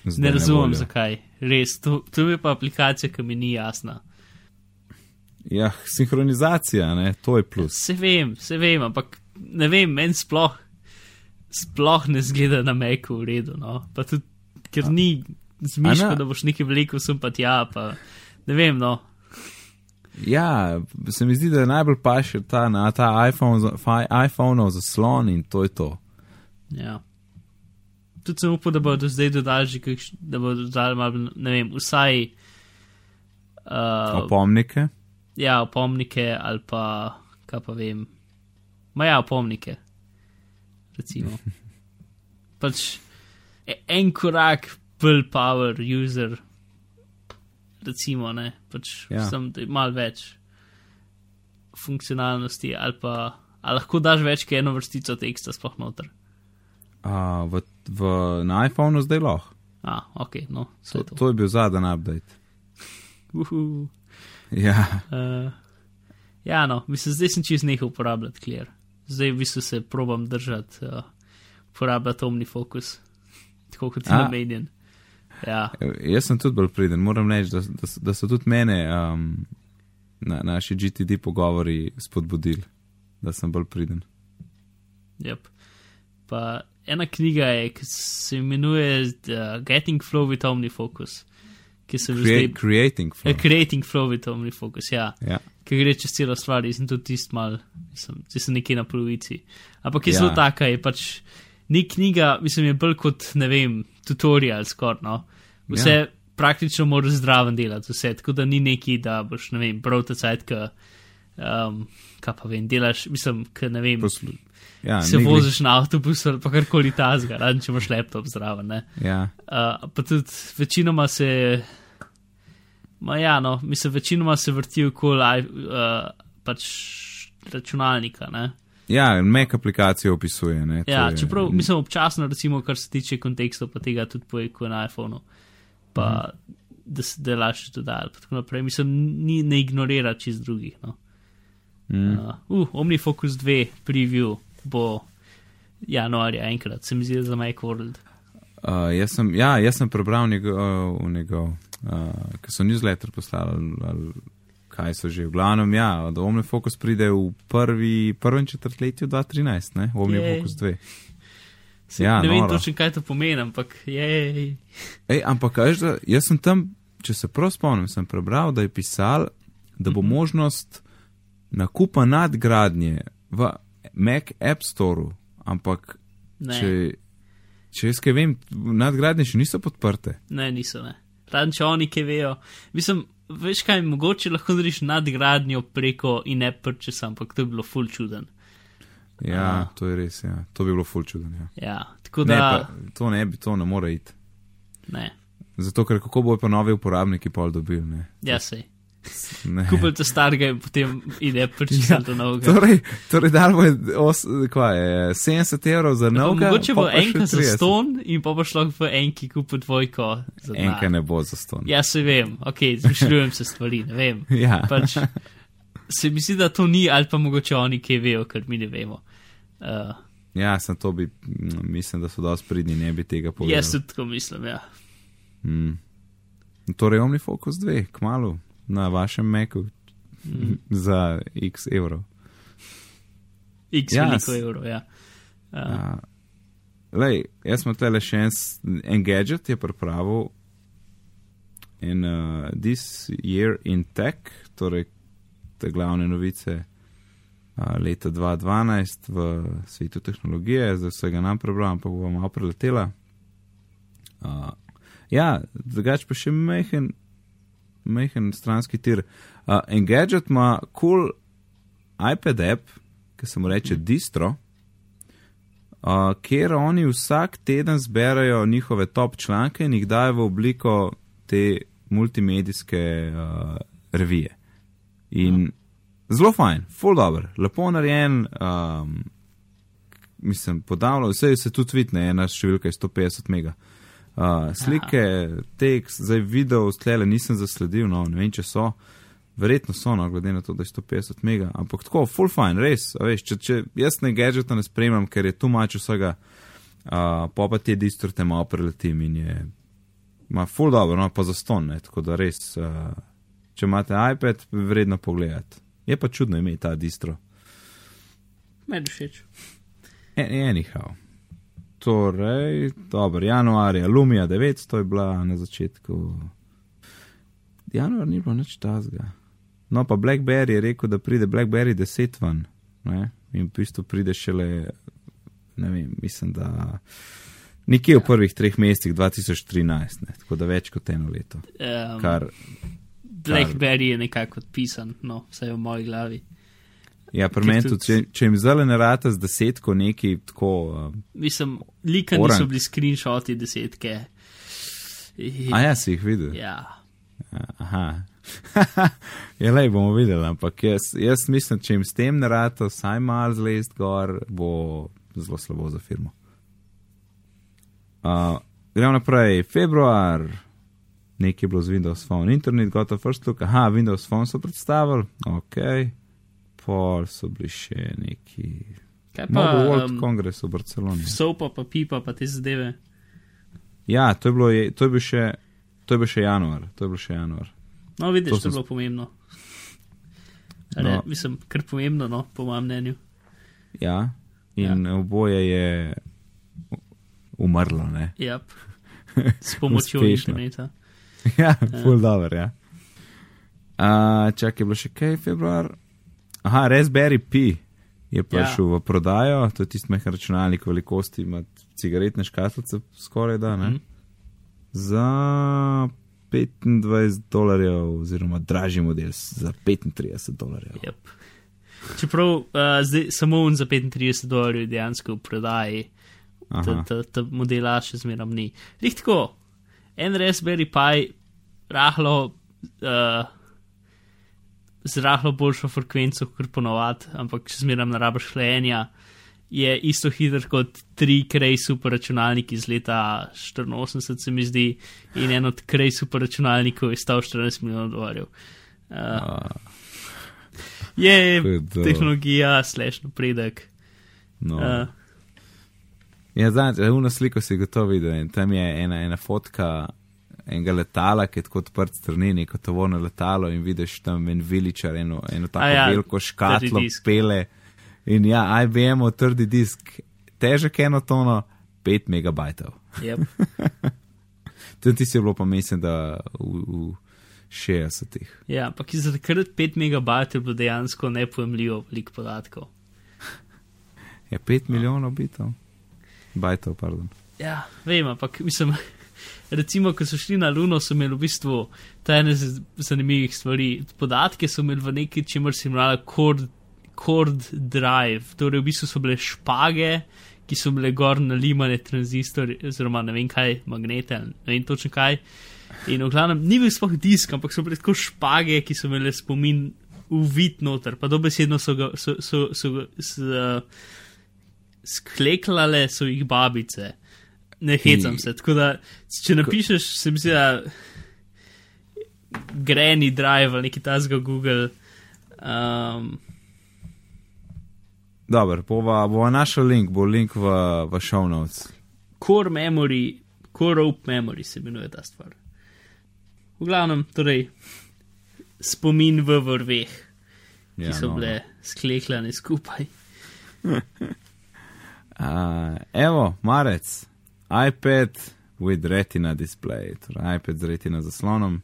Ne razumem, zakaj. Res, to, to je pa aplikacija, ki mi ni jasna. Ja, sinhronizacija, ne, to je plus. Se vem, se vem, ampak ne vem, meni sploh, sploh ne zgleda na meku v redu. No. Pa tudi, ker A. ni zmišljeno, da boš nekaj veliko sem pa tja, pa ne vem, no. Ja, se mi zdi, da je najbolj paše ta, na ta iPhone, iPhone zaslon in to je to. Ja. tudi sem upal, da bodo zdaj dodali že kakš, da bodo dodali malo, ne vem, vsaj. Uh, Opomnike. ja, opomnike ali pa, kaj pa vem. Ma ja, opomnike. Recimo. pač e- en korak bolj power user. Recimo, ne, pač Ja. sem malo več funkcionalnosti ali pa. Ali lahko daš več kot eno vrstico teksta sploh noter? Uh, v, v, na iPhonu zdaj lahko. A, ok, no, To, vse to. to je bil zadnji update. Uhu. Ja, Uh, ja, no, mislim, zdaj sem čez nehal uporabljati Clear. Zdaj v bistvu se probam držati, uh, uporabljati OmniFocus, tako kot je A. namenjen. Ja, jaz sem tudi bolj priden. Moram reči, da, da, da so tudi mene um, na, naši GTD pogovori spodbudili, da sem bolj priden. yep. Pa ena knjiga je, ki se imenuje uh, Getting Flow with OmniFocus, Crea zdaj. creating flow. creating Flow with OmniFocus, ja. Ja. ki gre čez celo stvar, in sem tudi tist mal, sem, sem nekje na polovici. Ampak je Ja. zelo taka, je pač ni knjiga, mislim, je bolj kot, ne vem, tutorial skoraj, no. Vse ja. praktično moraš zdraven delati, vse, tako da ni neki, da boš, ne vem, prav ta cajt, ki, um, kaj pa vem, delaš, mislim, ki ne vem, Poslu ja, se ni glih- voziš na avtobusu ali pa karkoli tazga, razen če imaš laptop zraven, ne. Ja, Uh, pa tudi večinoma se, ma ja, no, mislim, večinoma se vrti okoli uh, pač računalnika. Ne? Ja Mac aplikacijo opisuje. Ne, Ja, je- čeprav mislim občasno, recimo, kar se tiče kontekstov, pa tega tudi poje kot na iPhonu, pa mm. da se delaš tudi ali pa tako naprej. Mislim, ni, ne ignorira čez drugih. No. Mm. Uh, uh, Omnifocus 2 preview bo januarja enkrat, se mi zdi za Macworld. Uh, jaz, sem, ja, jaz sem prebral njegov, njegov uh, ki so newsletter poslali, ali, ali kaj so že. V glavnem, ja, da OmniFocus pride v prvi, prvem četrtletju 2013, ne, OmniFocus 2. Se, Ja, ne vem noro. točno, kaj to pomeni, ampak je. Ej, ampak kaj, jaz sem tam, če se prav spomnim, sem prebral, da je pisal, da bo možnost nakupa nadgradnje v Mac App Store, ampak Ne. če, če jaz kaj vem, nadgradnje še niso podprte. Ne, niso ne. Razen če oni kaj vejo. Mislim, veš kaj, mogoče lahko narediš nadgradnjo preko in ne prčes, ampak to bi bilo ful čuden. Ja, Aha. to je res, ja. to bi bilo ful čuden. Ja. Ja, tako Ne, da. pa, to ne bi, to ne more iti. Ne, Zato, ker kako bojo pa novi uporabniki pol dobili. Ne? ja sej. Kupite starega in potem ide prčes Ja, novega. Torej, torej dal bo os, kaj, je, 70 evrov za novega. Mogoče bo enka za 30. ston in pa boš lahko v enki kupil dvojko. Enka ne bo za ston. Ja, se vem, ok, zmišljujem se stvari, ne vem. Ja. Pač, se mi zdi, da to ni, ali pa mogoče oni kaj vejo, ker mi ne vemo. Uh, Ja, sem to bi, mm, mislim, da so dosti pridni, ne bi tega povedal. jaz tudi tako mislim, ja. Mm. Torej, OmniFocus 2, kmalo na vašem Macu Mm. za x evrov. X Ja, veliko evrov, ja. Uh, Uh, lej, jaz sem tele še en, en gadget je pripravil in uh, this year in tech, torej te glavne novice uh, leta 2012 v svetu tehnologije, zdaj vsega nam prebral, ampak bom malo preletela. Uh, ja, drugač pa še mehen, mehen stranski tir. Uh, en gadget ima cool iPad app, ki se mu reče distro uh, kjer oni vsak teden zberajo njihove top članke in jih dajo v obliko te multimedijske uh, revije. In zelo fajn, full dobro, lepo narejen, um, mislim, podavno, vse se tudi vidne, ena številka je 150 mega. Uh, slike, tekst, zdaj video, stlele nisem zasledil, no, ne vem, če so. Verjetno so, no, glede na to, da je 150 mega, ampak tako, full fine, res. a Veš, če, če jaz ne gadžeta ne spremljam, ker je tu mač vsega, uh, pa pa te distorte malo preletim in je, ima full dobro, no, pa za ston, ne, tako da res, uh, če imate iPad, vredno pogledati. Je pa čudno imeti ta distro. Meni všeč. An- Anyhow. Torej, dobro, januarja, Lumija 900 je bila na začetku. Januar ni bilo nič tazga. No, pa Blackberry je rekel, da pride Blackberry 10 ven. Ne? In v bistvu pride šele, ne vem, mislim, da Nekje v prvih treh mesecih 2013, ne, tako da več kot eno leto. Um, Kar, Blackberry je nekako odpisan, no, vse v moji glavi. Ja, pri meni tudi- če, če jim zdaj ne rata z desetko neki tako. Um, Mislim, likani Orange. so bili screenshoti desetke. I- a ja, si jih videl. ja. Aha. ja, le bomo videli, ampak jaz, jaz mislim, če jim s tem ne rata vsaj malo zlest gor, bo zelo slabo za firmo. Uh, gremo naprej, februar, nekaj je bilo z Windows Phone, internet, got a first look, aha, Windows Phone so predstavili, ok, pol so bili še neki. Kaj pa, Mobile World um, Congress v Barceloni. sopa, pa pipa, pa te zadeve. Ja, to je, bilo, je- to je bil še. To je bil še januar, to je bil še januar. No, vidiš, To je bilo pomembno. No. No. Mislim, kar pomembno, no, po mojem mnenju. Ja, in ja. oboje je umrlo, ne. Yep. S pomočjo interneta. ja, full dobro, ja. Uh, čak je bilo še kaj februar. Aha, Raspberry Pi je prišel ja. v prodajo, to je tisti mehen računalnik velikosti, ima cigaretne škatlice skoraj da, ne. Mm. Za 25 dolarjev, oziroma dražji model za 35 dolarjev. Yep. Čeprav uh, zdaj samo on za 35 dolarjev je dejansko v prodaji, ta, ta, ta modela še zmeram ni. Lih tako, en Raspberry Pi, rahlo, uh, z rahlo boljšo frekvenco, kot ponovadi, ampak še zmeram ne rabiš hlajenja, je isto hiter kot tri Cray super računalniki iz leta 84, se mi zdi, in en od Cray super računalnikov je stal 14 milijonov dolarjev. Uh, je Hudo. tehnologija, slash napredek. No. Uh, Ja, znaš, uno sliko si gotovo videl in tam je ena, ena fotka enega letala, ki je tako odprt strani, neko tovorno letalo in vidiš tam en viličar, eno, eno tako A ja, ja, veliko škatlo, trdi disk. pele. In ja, IBM trdi disk, težek eno tono, 5 megabajtov. yep. Tudi ti si je bilo pa mislim, da v, v 60-ih. Ja, ampak za takrat 5 megabajtov je bilo dejansko nepojemljivo veliko podatkov. Je 5 milijonov bitov? Bajtov, pardon. Ja, vem, ampak mislim, recimo, ko so šli na Luno, so imeli v bistvu ta ene z- zanimivih stvari. Podatke so imeli v neki, čemer se imenovali cord, cord drive, torej v bistvu so bile špage, ki so bile gor nalimane tranzistorje, oziroma ne vem kaj, magnete, ne vem točno kaj. In v glavnem ni bil sploh disk, ampak so bile tako špage, ki so imele spomin uvit noter, pa dobesedno so ga, so, so, so, ga s, uh, skleklale so jih babice. Ne hecam se. Tako da, če napišeš, se mi zdi, da Granny Drive ali neki tasga Google. Um, Dobro, bova, bova našel link, bo link v, v show notes. core memory, core rope memory se imenuje ta stvar. V glavnem, torej, spomin v vrveh, ki Ja, so no, bile skleklane skupaj. Uh, evo, marec, iPad with retina display, torej iPad z retina zaslonom.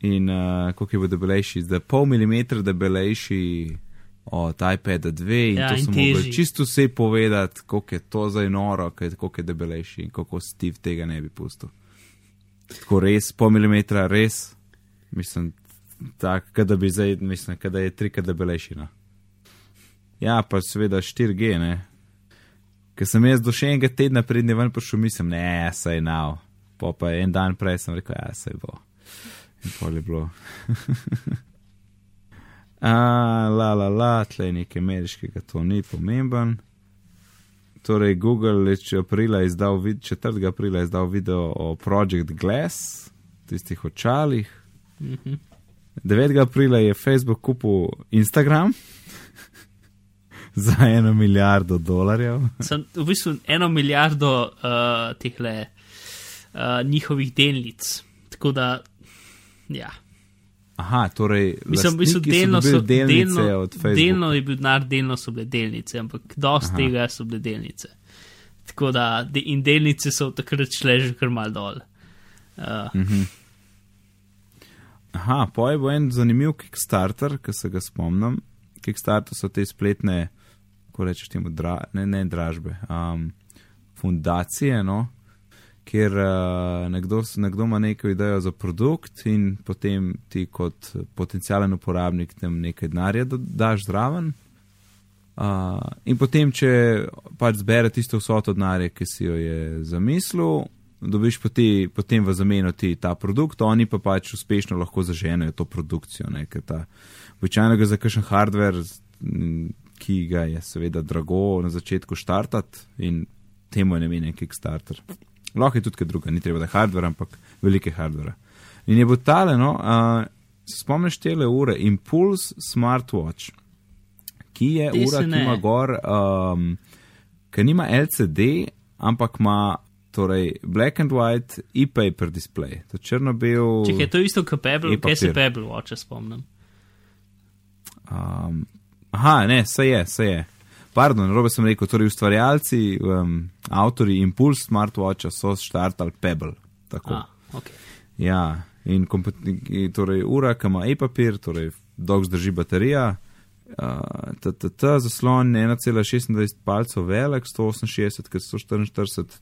In uh, koliko je bil debelejši, zdaj pol milimetra debelejši od iPada 2 in Ja, to in sem mogel čisto vse povedati, koliko je to zdaj noro, koliko je debelejši in kako Steve tega ne bi pustil. Tako res, pol milimetra, res, mislim, tako, da bi zdaj, mislim, da je trikrat debelejši. No. Ja, pa seveda 4G, ne. Ker sem jaz do še enega tedna prednje ven prišel, mislim, ne, saj nav. Po pa en dan prej sem rekel, ja, saj bo. In pol je bilo. A, la, la, la, tle nekaj ameriškega, to ni pomemben. Torej, Google je aprila izdal, vid- 4. aprila izdal video o Project Glass, tistih očalih. Mhm. 9. aprila je Facebook kupil Instagram za eno milijardo dolarjev. Sem v bistvu eno milijardo uh, teh le uh, njihovih delnic. Tako da, ja. Aha, torej, Mislim, v bistvu so delno, so, dobili delnice delno, od Facebooka. delno je bil denar, delno so bile delnice, ampak dosti Aha. tega so bile delnice. Tako da, de, in delnice so takrat šle že kar mal dol. Uh, Mhm. Aha, pa je bil en zanimiv Kickstarter, ki se ga spomnim. Kickstarter so te spletne, ko rečeš temu, dra, ne, ne dražbe, um, fundacije, no, kjer uh, nekdo, nekdo ima neko idejo za produkt in potem ti kot potencijalen uporabnik tem nekaj denarja daš zraven. Uh, in potem, če pač zbere tisto vsoto denarja, ki si jo je zamislil, dobiš poti, potem v zameno ti ta produkt, oni pa pač uspešno lahko zaženejo to produkcijo. Običajno ga za kakšen hardware, ki ga je seveda drago na začetku štartati in temu je namenjen Kickstarter. Lahko je tudi kaj druga, ni treba da hardware, ampak velike hardware. In je bo tale, no, uh, spomniš tele ure, Impulse Smartwatch ki je Te ura, ki ima gor, um, ki nima LCD, ampak ima torej black and white e-paper display. To črno-bel. Če je to isto kot Pebble, kaj se Pebble Watch spomnim. Um, aha, ne, se je, se je. Pardon, robe sem rekel, torej ustvarjalci, um, avtori Impulse Smartwatcha so štartali Pebble. Tako. Ah, okay. Ja, in torej ura, ki ima e-papir, torej dolg zdrži baterija, uh, TTT zaslon 1,26 palcev velik, 168, ker 144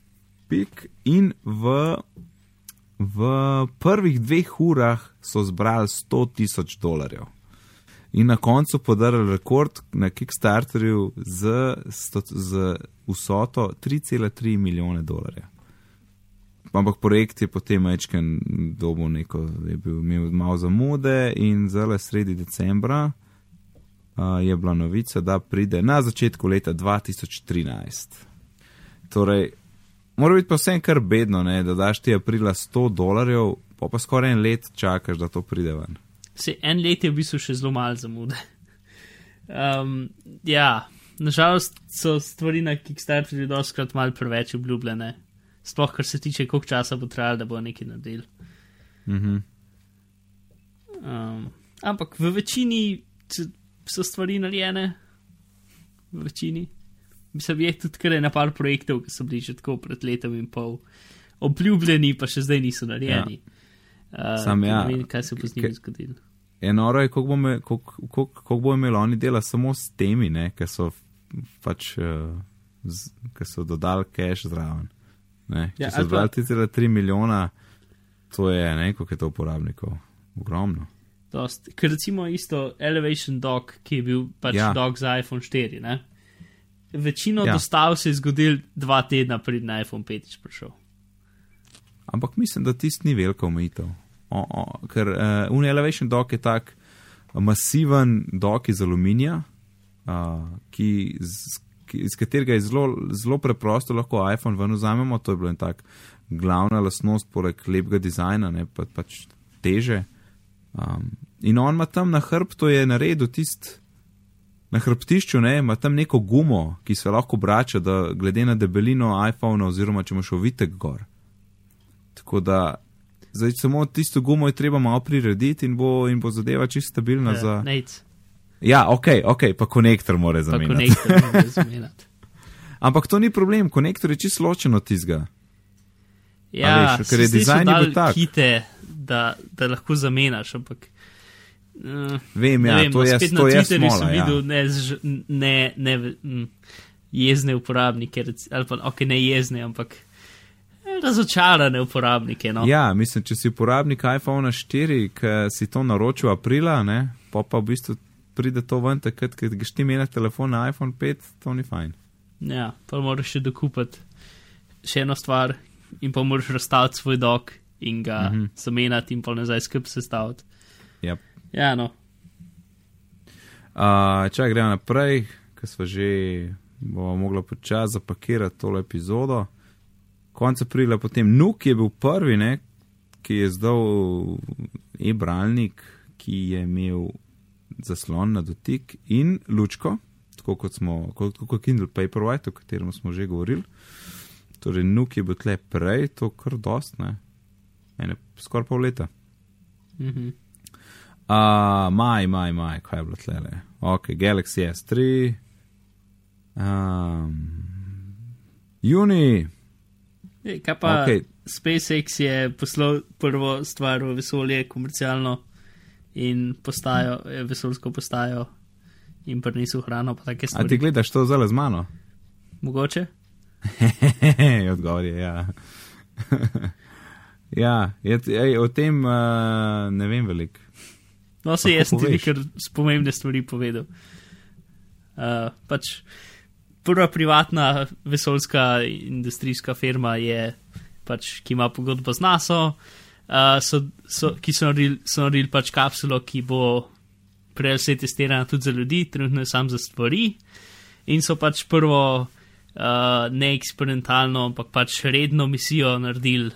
pik in v, v prvih dveh urah so zbrali 100 tisoč dolarjev. In na koncu podarili rekord na Kickstarterju z, z vsoto 3,3 milijone dolarjev. Ampak projekt je potem večkrat dobil neko, je bil imel zamude in zelo sredi decembra uh, je bila novica, da pride na začetku leta 2013. Torej, mora biti pa vsem kar bedno, ne, da daš ti aprila 100 dolarjev, pa pa skoraj en let čakaš, da to pride ven. Se en let je v bistvu še zelo malo zamude. Um, ja, nažalost so stvari na Kickstarterju doskrat mal preveč obljubljene. Sploh, kar se tiče, koliko časa bo trajalo, da bo nekaj naredil. Mhm. Um, ampak v večini so stvari narejene, v večini. Mislim, je tudi kar ena par projektov, ki so bili že tako pred letom in pol obljubljeni, pa še zdaj niso narejeni. Uh, Sam ja, Ne vem, kaj se bo z njimi zgodilo. Je noro, je, koliko bo, me, koliko, koliko, koliko bo imel oni dela samo s temi, ne, ki so pač, uh, z, ki so dodali cache zraven. Ne. Če Ja, so ali pa- zbrali 3 milijona, to je ne, koliko je to uporabnikov. Ogromno. Dost. Ker recimo isto Elevation Dog, ki je bil pač ja. Ja. dog za iPhone 4. Ne? Večino ja. Ja. dostav se je zgodil dva tedna pred na iPhone 5 prišel. Ampak mislim, da tisti ni velika omejitev. O, o, ker uh, Un Elevation Dock je tak masiven dok iz aluminija, uh, ki, z, ki, iz katerega je zelo, zelo preprosto lahko iPhone ven vzamemo. To je bila en tak glavna lastnost, poleg lepega dizajna, ne pa, pač teže. Um, in on ima tam na hrbtu je naredil tist. Na hrbtišču ne, ima tam neko gumo, ki se lahko obrača, da glede na debelino iPhona, oziroma če imaš ovitek gor. Tako da zdaj samo tisto gumo je treba malo prirediti in bo, in bo zadeva čisto stabilna Ja, za. Nate, Ja, ok, ok, pa konektor mora zamenjati. ne. Ampak to ni problem, konektor je čisto ločen od tizga. Ja, veš, ker je dizajn je bil tak. Kite, da, da lahko zamenjaš, ampak. Uh, Vem, ja, vem, to no, je, spet to na je Twitterju smola. sem Ja. videl ne, zž- ne, ne mm, jezne uporabnike, ali pa ok, ne jezne, ampak razočarane uporabnike. No. ja, mislim, če si uporabnik iPhone 4, ki si to naročil aprila, ne, pa pa v bistvu pride to ven, takrat, ko greš ti imeti telefon na iPhone 5, to ni fajn. Ja, pa moraš še dokupiti še eno stvar in pa moraš razstaviti svoj dok in ga Mhm. -huh. zamenjati in pa nazaj skupaj sestaviti. Yep. Ja, no. Uh, če gremo naprej, ker smo že, bomo mogli počasi zapakirati tole epizodo. Konec aprila potem Nuk je bil prvi, ne, ki je zdal e-bralnik, ki je imel zaslon na dotik in lučko, tako kot smo, kot, kot Kindle Paperwhite, o katerem smo že govorili. Torej, Nuk je bil tle prej, to kar dost, ne, ene skoraj pol leta. -huh. Uh, maj, maj, maj, kaj je bilo tle? Ok, Galaxy S3. Um, juni, Ej, kaj pa okay. ok, SpaceX je poslal prvo stvar v vesolje komercialno in postajo, eh, vesoljsko postajo in prinesel hrano, pa take a ti stvari. gledaš to zelo z mano? Mogoče? Odgovor je ja. ja, je, ej, o tem uh, ne vem veliko. No, se jaz poveš. kar spomembne stvari povedal. Uh, pač prva privatna vesoljska industrijska firma je, pač, ki ima pogodbo z NASA, uh, so, so, ki so naredili, so naredili pač kapsulo, ki bo vse testirana tudi za ljudi, trenutno je sam za stvari. In so pač prvo uh, ne eksperimentalno, ampak pač redno misijo naredili.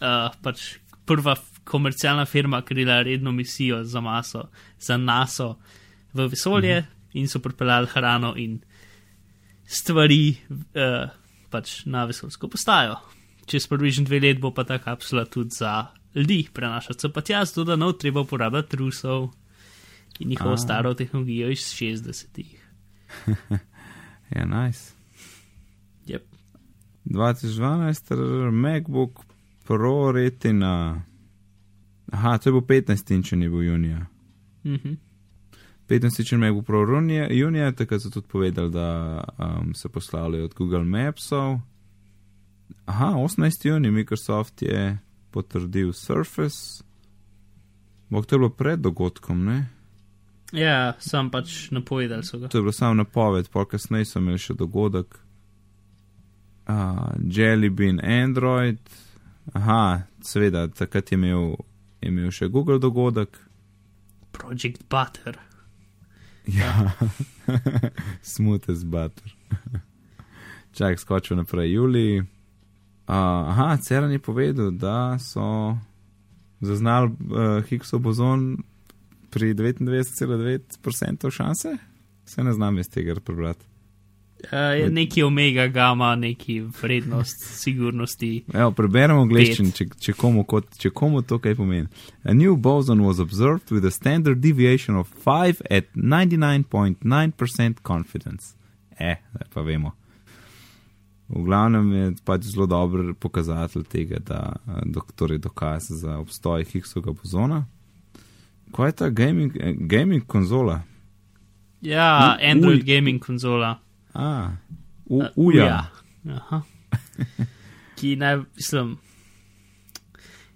Uh, pač prva komercialna firma, ki je delala redno misijo za maso, za NASA v vesolje mhm. in so pripeljali hrano in stvari uh, pač na vesoljsko postajo. Čez približno dve let bo pa ta kapsula tudi za ljudi prenašati se pa tja, zato da bo treba uporabljati rusov in njihovo A. staro tehnologijo iz 60-ih. Ja, nice. Yep. 2012, MacBook Pro Retina. Aha, to je bil 15 inč, če ni bil junija. Mhm. 15 inč MacBook Pro junija, junija takrat so tudi povedali, da um, se poslavljajo od Google Mapsov. Aha, 18. juni Microsoft je potrdil Surface. Bog to je bilo pred dogodkom, ne? Ja, sam pač napovedali so ga. To je bilo samo napoved, pol kasneje so imeli še dogodek. Uh, Jelly Bean Android. Aha, seveda, takrat je imel, je imel še Google dogodek. Project Butter. Ja, smooth butter. Čak, skočil naprej, Juli. Uh, aha, Ceran je povedal, da so zaznali uh, Higgsov bozon pri 99,9% šanse. Se ne znam iz tega prebrati. Uh, neki omega, gama, neki vrednost, sigurnosti. Evo, preberemo angliščino, če, če, komu kot- če komu to kaj pomeni. A new boson was observed with a standard deviation of 5 at 99.9% confidence. Eh, pa vemo. V glavnem je pač zelo dober pokazatelj tega, da doktor je dokaz za obstoj Higgsovega bozona. Kaj je ta gaming, eh, gaming konzola? Ja, Android uj. gaming konzola. A, u, Uh, uja. Aha. Ki naj, mislim.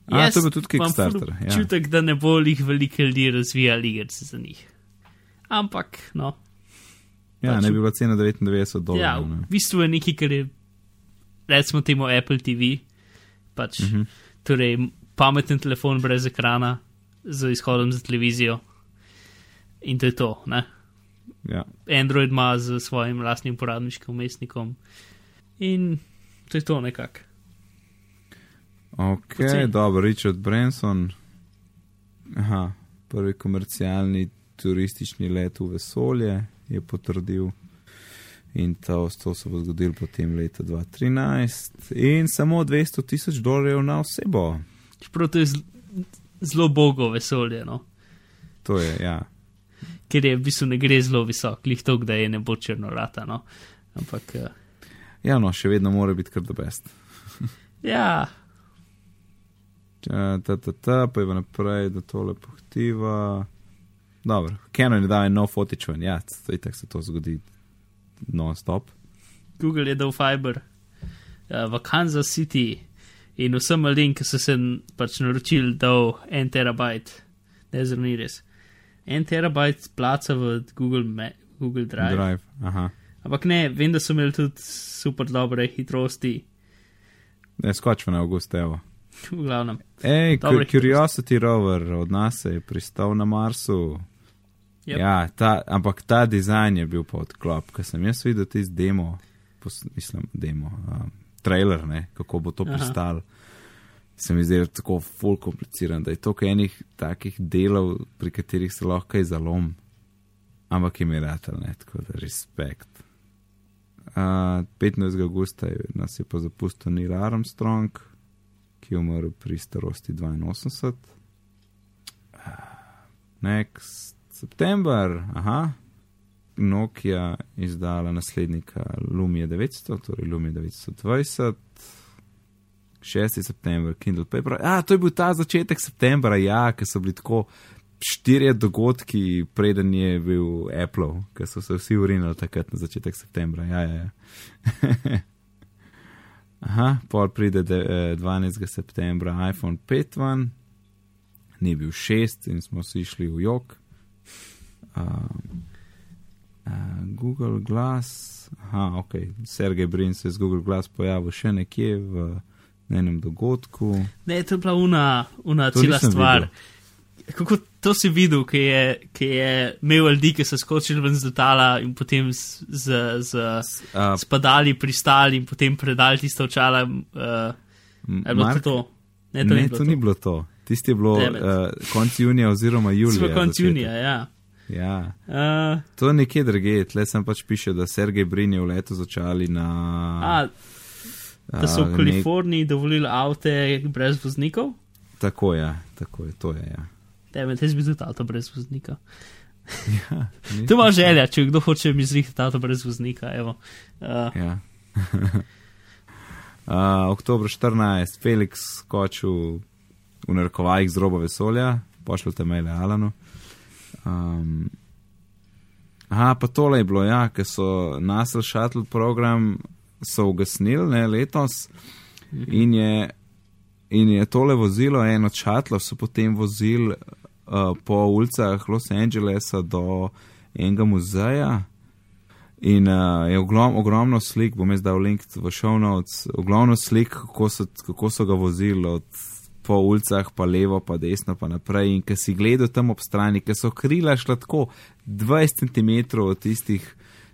A, to bil tudi Kickstarter, ja. Občutek, da ne bo jih veliko ljudi razvijali igrice za njih. Ampak, no. Ja, pač- ne bi bila cena 99 dolarjev. Ja, v bistvu je nekaj, kar je, recimo, temu Apple TV, pač, Mhm. torej pameten telefon brez ekrana z izhodom za televizijo. In to je to, ne? Ja. Android ima z svojim lastnim uporabniškim umestnikom. In to je to nekako. Ok, Poceni. dobro, Richard Branson. Aha, prvi komercialni turistični let v vesolje je potrdil. In to, to se bo zgodilo potem leta 2013. In samo 200 tisoč dolarjev na osebo. Čeprav to je zelo bogo vesolje, no? To je, ja. Ker je v bistvu ne gre zelo visok, lih to, da je ne bo črno rata. No? Ampak, uh, Ja, no, še vedno mora biti kar the best. ja, Ta, ta, ta, ta, pa je naprej, da tole pohtiva. Dobro, Canon je dal nov fotič ven, ja, tako se to zgodi non-stop. Google je dal Fiber uh, v Kansas City in vsem ki so se pač naročili, dal en terabajt, ne zelo ni res. En terabajt placa v Google, Ma Google Drive. Drive. Aha. Ampak ne, vem, da so imeli tudi super dobre hitrosti, Ne, skočimo na avgust, evo. v glavnem. Ej, Curiosity rover od nas je pristal na Marsu. Yep. Ja, ta, ampak ta dizajn je bil pa odklop, ker sem jaz videl tisti demo, pos, mislim, demo, um, trailer, ne, kako bo to pristalo. Se mi zdi tako full kompliciran, da je to enih takih delov, pri katerih se lahko kaj zalom. Ampak je ratelj, ne, tako da respekt. Uh, 15. augusta je, nas je pa zapustil Neil Armstrong, ki je umrl pri starosti 82. Next September, aha, Nokia izdala naslednika Lumia 900, torej Lumia 920. 6. september, Kindle Paper. A, to je bil ta začetek septembra, ja, ker so bili tako štirje dogodki, preden je bil Apple, ker so se vsi urinili takrat na začetek septembra. Ja, ja, ja. Aha, pol pride de, eh, 12. septembra iPhone 5 ven, ni bil 6 in smo si šli v jog. Uh, uh, Google Glass, aha, ok, Sergej Brin se je z Google Glass pojavil še nekje v na enem dogodku. Ne, to je bila una, una To cela stvar. videl. Kako to si videl, ki je, ki je imel ljudi, ki so skočili ven z letala in potem z, z, z Uh, spadali, pristali in potem predali tiste očala. Uh, je bilo Mark, to to? Ne, to ne, ni bilo to ni bilo to. Tisti je bilo uh, konc junija oziroma julija. Konc junija, ja. Ja. Uh, To je nekje druge, tle sem pač piše, da Sergej Brin je v letu začali na. a, da so v nek- Kaliforniji dovolili avte brez voznikov. Tako je, tako je, to je. Ja. Tebe, te bi tudi avto brez voznika. Ja, To ima želja, če kdo hoče mi zrihtati avto brez voznika. Evo. Uh, Ja. uh, oktober 14, Felix skočil v narekovajih z roba vesolja, pošljite maile Alanu. Um, aha, pa tole je bilo, ja, ker so nasel shuttle program so ugasnili ne, letos in je, in je tole vozilo, eno od šatlov so potem vozili uh, po ulicah Los Angelesa do enega muzeja. In uh, je oglom, ogromno slik, bom jaz dal link v show notes, ogromno slik, kako so, kako so ga vozili od, po ulicah, pa levo, pa desno, pa naprej. In ki si gledal tam ob strani, ki so krila šla tako 20 cm od tistih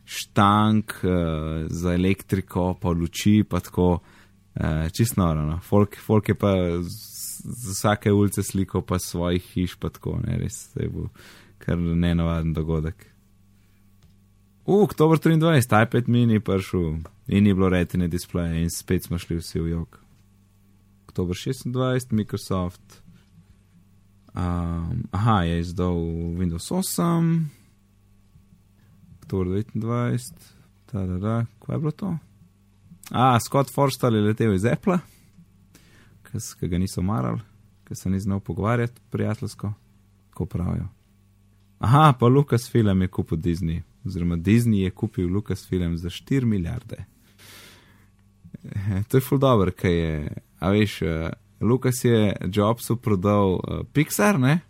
štank uh, za elektriko, pa luči, pa tako uh, čist noro. No. Folk, folk je pa z, z vsake ulice slikal, pa svojih hiš, pa tako, ne res, to je bil kar nenavaden dogodek. V oktober 23, iPad mini prišel in ni bilo retine displeja in spet smo šli vsi v jog. Oktober 26, Microsoft. Um, aha, je izdal Windows 8. Oktober 29, ta da da, kaj je bilo to? A, Scott Forstall je letel iz Apple, ki ga niso marali, ki se ni znal pogovarjati prijateljsko, ko pravijo. Aha, pa Lucasfilm je kupil Disney, oziroma Disney je kupil Lucasfilm za 4 milijarde. Eh, To je ful dobro, kaj je. A veš, uh, Lucas je Jobsu prodal uh, Pixar, ne?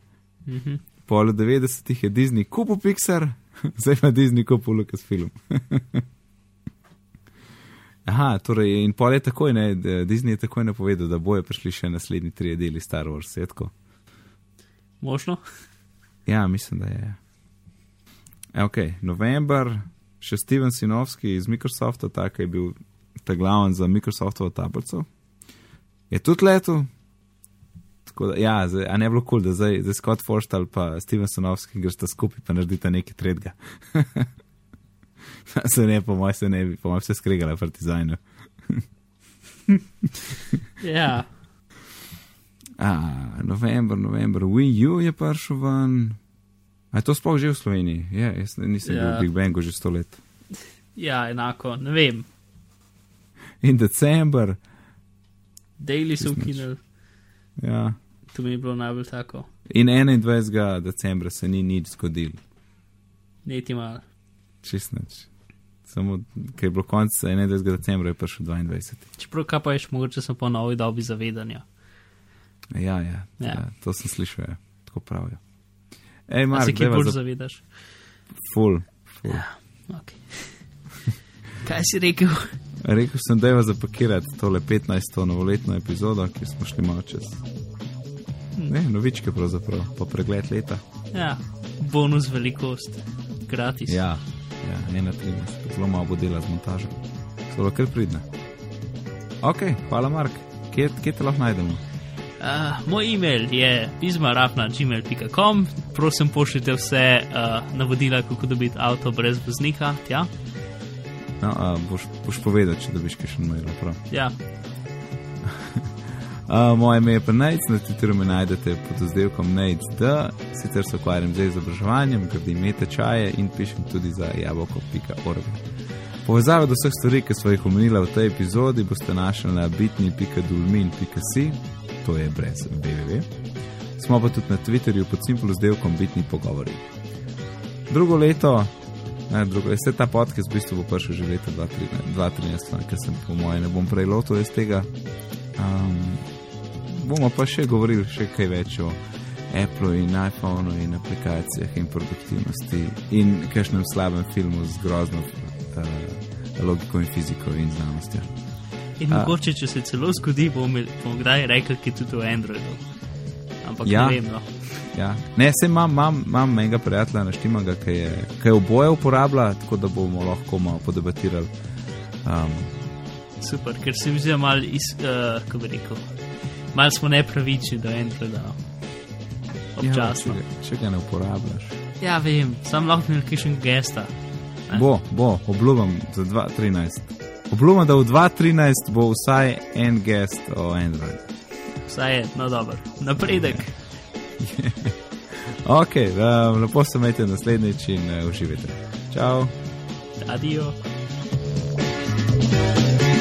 uh -huh. Pol 90-ih je Disney kupil Pixar, zdaj pa Disney kupil Lucasfilm. Aha, torej, in pol je takoj, ne, Disney je takoj napovedal, da bojo prišli še naslednji tri deli Star Wars, je tako? Možno. Ja, mislim, da je. E, ok, november, še Steven Sinovski iz Microsofta, tako je bil ta glaven za Microsoftovo tablico. Je tudi letel. Tako Da, ja, zdaj, a ne bi bilo kul, cool, da zdaj, zdaj Scott Forstall pa Steven Sinovski gresta skupaj pa naredita nekaj tretjega. se ne, po mojem se ne bi, po mojem se skregala pri dizajnu. Ja, A, november, november, Wii U je prišel ven. A je to sploh že v Sloveniji? Je, jaz nisem ja. bil Ja. v Big Bangu že sto let. ja, enako, ne vem. In december, Daily so ukinili, ja. To mi je bilo najbolj tako. In 21. decembra se ni nič zgodilo, Neti malo. čist nič. Samo, ker je bilo konec 21. decembra, je prišel 22. Čeprav kaj pa veš, mogoče sem po novi dobi zavedanja. Ja, ja, ja. Ja. ja to sem slišal, ja. tako pravijo. Ej, A Mark, se kje bolj za zavedaš? full. full. Ja, ok. kaj si rekel? Rekel sem, da je zapakirati tole 15. novoletno epizodo, ki smo šli malo čez. Ne, novičke pravzaprav, po pregled leta. Ja, bonus velikost, gratis. Ja, ja 1,13, zelo malo bo dela z montažo. Zelo kar pridne. Ok, hvala Mark. Kje, kje te lahko najdemo? Uh, moj e-mail je pismarafna.gmail.com, prosim pošljite vse uh, navodila, kako dobiti avto brez voznika. Tja. No, a, boš, boš povedal, če dobiš še mail. prav. Ja. Uh, moje ime je Nate, na Twitterju me najdete pod oddelkom Nate, sicer se ukvarjam z izobraževanjem, gradim tečaje in pišem tudi za jabolko.org. Povezave do vseh stvari, ki smo jih omenili v tej epizodi, boste našli na bitni.dulmin.si, to je brez www. Smo pa tudi na Twitterju pod simplu z delkom bitni pogovori. Drugo leto Ne, drugo, vse ta podcast v bistvu bo prišel že leta 2013, ker sem po mojem ne bom prej lotil iz tega. Um, bomo pa še govorili še kaj več o Apple in iPhonu in aplikacijah in produktivnosti in kakšnem slabem filmu z grozno uh, logiko in fiziko in znanostjo. In A. mogoče, če se celo zgodi, bomo bomo kdaj rekli, ki je tudi v Androidu. Ampak Ja. ne vem, no. Ja. Ne, se imam, imam, imam enega prijatelja naštimaga, ki je, ki je oboje uporablja, tako da bomo lahko malo podebatirali. Um, Super, ker se mi zdi malo, iz, uh, kako bi rekel, malo smo nepravični do Androida. No. Občasno. Ja, če, ga- če ga ne uporabljaš. Ja, vem, sam lahko nekaj gesta. Ne. Bo, bo, obljubim za 2013. Obljubim, da v 2013 bo vsaj en gest o Androidu. Vsaj je, no dobro, napredek. Ok, um, lepo se imejte naslednjič in uh, uživajte. Čau! Adijo. thank